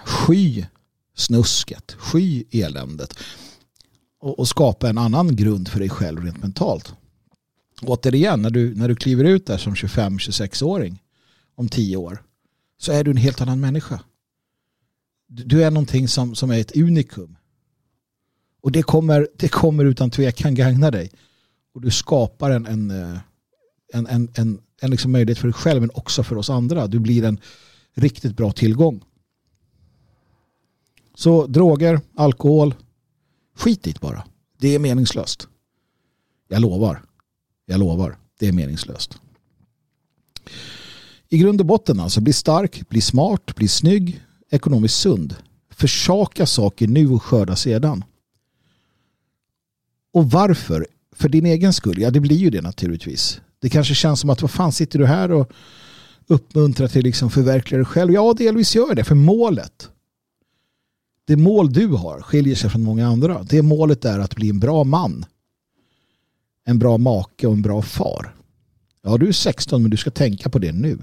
sky snusket, sky eländet och, och skapa en annan grund för dig själv rent mentalt. Återigen, när du, när du kliver ut där som 25-26-åring om tio år så är du en helt annan människa. Du är någonting som, som är ett unikum. Och det kommer, det kommer utan tvekan gagna dig. Och du skapar en, en, eh, en, en, en, en liksom möjlighet för dig själv men också för oss andra. Du blir en riktigt bra tillgång. Så droger, alkohol, skit dit bara. Det är meningslöst. Jag lovar. Jag lovar. Det är meningslöst. I grund och botten alltså, bli stark, bli smart, bli snygg, ekonomiskt sund. Försaka saker nu och skörda sedan. Och varför? För din egen skull? Ja, det blir ju det naturligtvis. Det kanske känns som att vad fan sitter du här och uppmuntrar till liksom förverkliga dig själv? Ja, delvis gör det. För målet, det mål du har skiljer sig från många andra. Det målet är att bli en bra man. En bra make och en bra far. Ja, du är 16 men du ska tänka på det nu.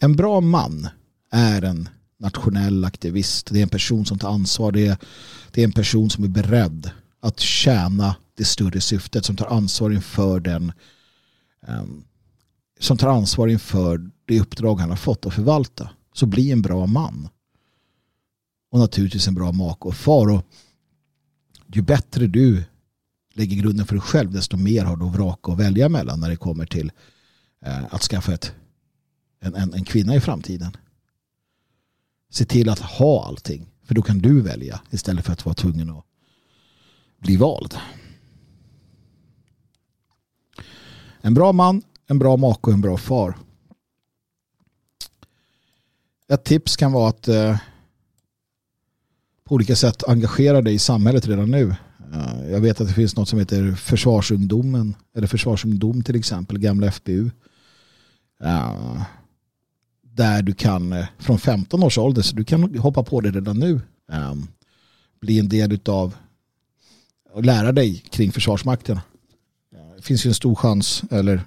En bra man är en nationell aktivist. Det är en person som tar ansvar. Det är, det är en person som är beredd att tjäna det större syftet. Som tar ansvar inför den um, som tar ansvar inför det uppdrag han har fått att förvalta. Så bli en bra man. Och naturligtvis en bra make och far. Och ju bättre du lägger grunden för dig själv desto mer har du att vraka och välja mellan när det kommer till eh, att skaffa ett, en, en, en kvinna i framtiden. Se till att ha allting. För då kan du välja istället för att vara tvungen att bli vald. En bra man, en bra make och en bra far. Ett tips kan vara att eh, på olika sätt engagera dig i samhället redan nu. Eh, jag vet att det finns något som heter försvarsungdomen eller försvarsungdom till exempel, gamla FBU där du kan eh, från 15 års ålder så du kan hoppa på det redan nu. Um, bli en del av och lära dig kring Försvarsmakten. Ehm, det finns ju en stor chans eller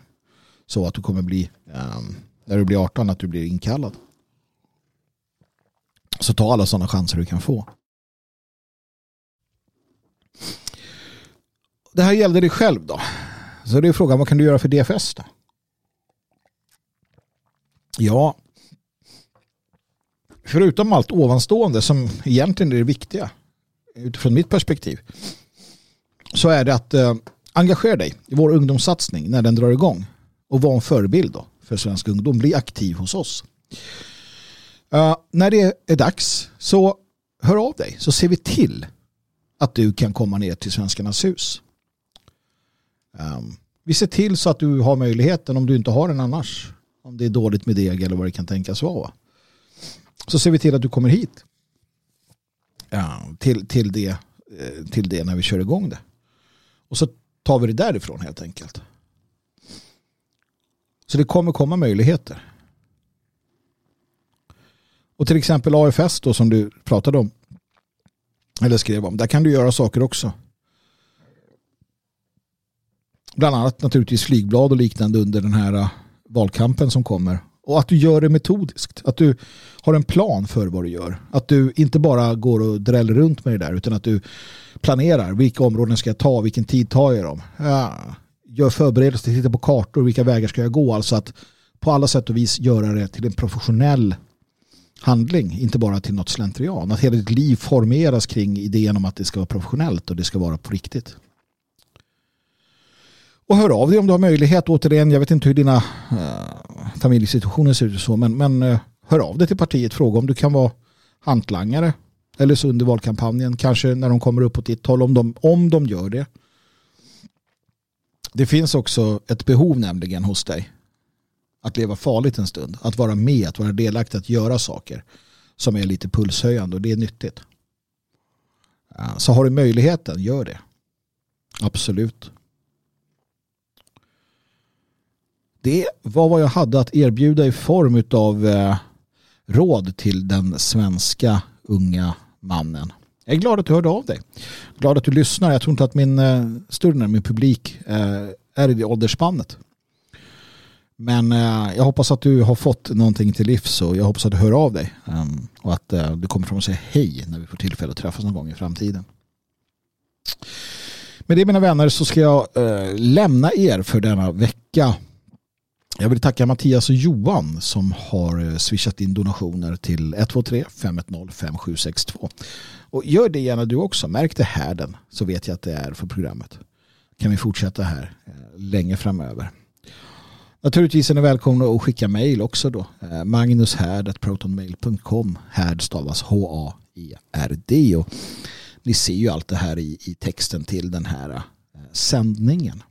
så att du kommer bli um, när du blir 18 att du blir inkallad. Så ta alla sådana chanser du kan få. Det här gällde dig själv då. Så det är frågan, vad kan du göra för DFS då? Ja, förutom allt ovanstående som egentligen är det viktiga utifrån mitt perspektiv så är det att eh, engagera dig i vår ungdomssatsning när den drar igång och vara en förebild då för svensk ungdom. Bli aktiv hos oss. Uh, när det är dags så hör av dig så ser vi till att du kan komma ner till Svenskarnas hus. Um, vi ser till så att du har möjligheten om du inte har den annars. Om det är dåligt med deg eller vad det kan tänkas vara. Så ser vi till att du kommer hit. Ja, till, till, det, eh, till det när vi kör igång det. Och så tar vi det därifrån helt enkelt. Så det kommer komma möjligheter. Och till exempel AFS då som du pratade om. Eller skrev om. Där kan du göra saker också. Bland annat naturligtvis flygblad och liknande under den här eh, valkampen som kommer. Och att du gör det metodiskt. Att du har en plan för vad du gör. Att du inte bara går och dräller runt med det där utan att du planerar. Vilka områden ska jag ta? Vilken tid tar jag dem? Ja, gör förberedelser, titta på kartor. Vilka vägar ska jag gå? Alltså att på alla sätt och vis göra det till en professionell handling. Inte bara till något slentrian. Att hela ditt liv formeras kring idén om att det ska vara professionellt och det ska vara på riktigt. Och hör av dig om du har möjlighet. Återigen, jag vet inte hur dina eh, familjesituationer ser ut och så, men, men eh, hör av dig till partiet. Fråga om du kan vara hantlangare eller så under valkampanjen. Kanske när de kommer upp på ditt håll, om de, om de gör det. Det finns också ett behov nämligen hos dig att leva farligt en stund. Att vara med, att vara delaktig, att göra saker som är lite pulshöjande och det är nyttigt. Eh, så har du möjligheten, gör det. Absolut. Det var vad jag hade att erbjuda i form av eh, råd till den svenska unga mannen. Jag är glad att du hörde av dig. Glad att du lyssnar. Jag tror inte att min, eh, större min publik eh, är i det åldersspannet. Men eh, jag hoppas att du har fått någonting till livs och jag hoppas att du hör av dig. Um, och att eh, du kommer fram och säger hej när vi får tillfälle att träffas någon gång i framtiden. Med det mina vänner så ska jag eh, lämna er för denna vecka. Jag vill tacka Mattias och Johan som har eh, swishat in donationer till 123 510 5762. Och gör det gärna du också. Märk det här den så vet jag att det är för programmet. Kan vi fortsätta här eh, länge framöver. Naturligtvis är ni välkomna att skicka mejl också då. Eh, Magnushärd.protonmail.com Härd stavas H-A-E-R-D och ni ser ju allt det här i, i texten till den här eh, sändningen.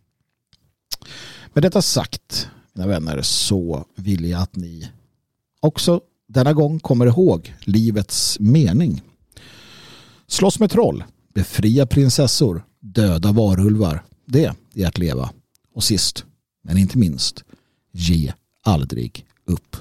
Med detta sagt, mina vänner, så vill jag att ni också denna gång kommer ihåg livets mening. Slåss med troll, befria prinsessor, döda varulvar. Det är att leva. Och sist, men inte minst, Ge aldrig upp.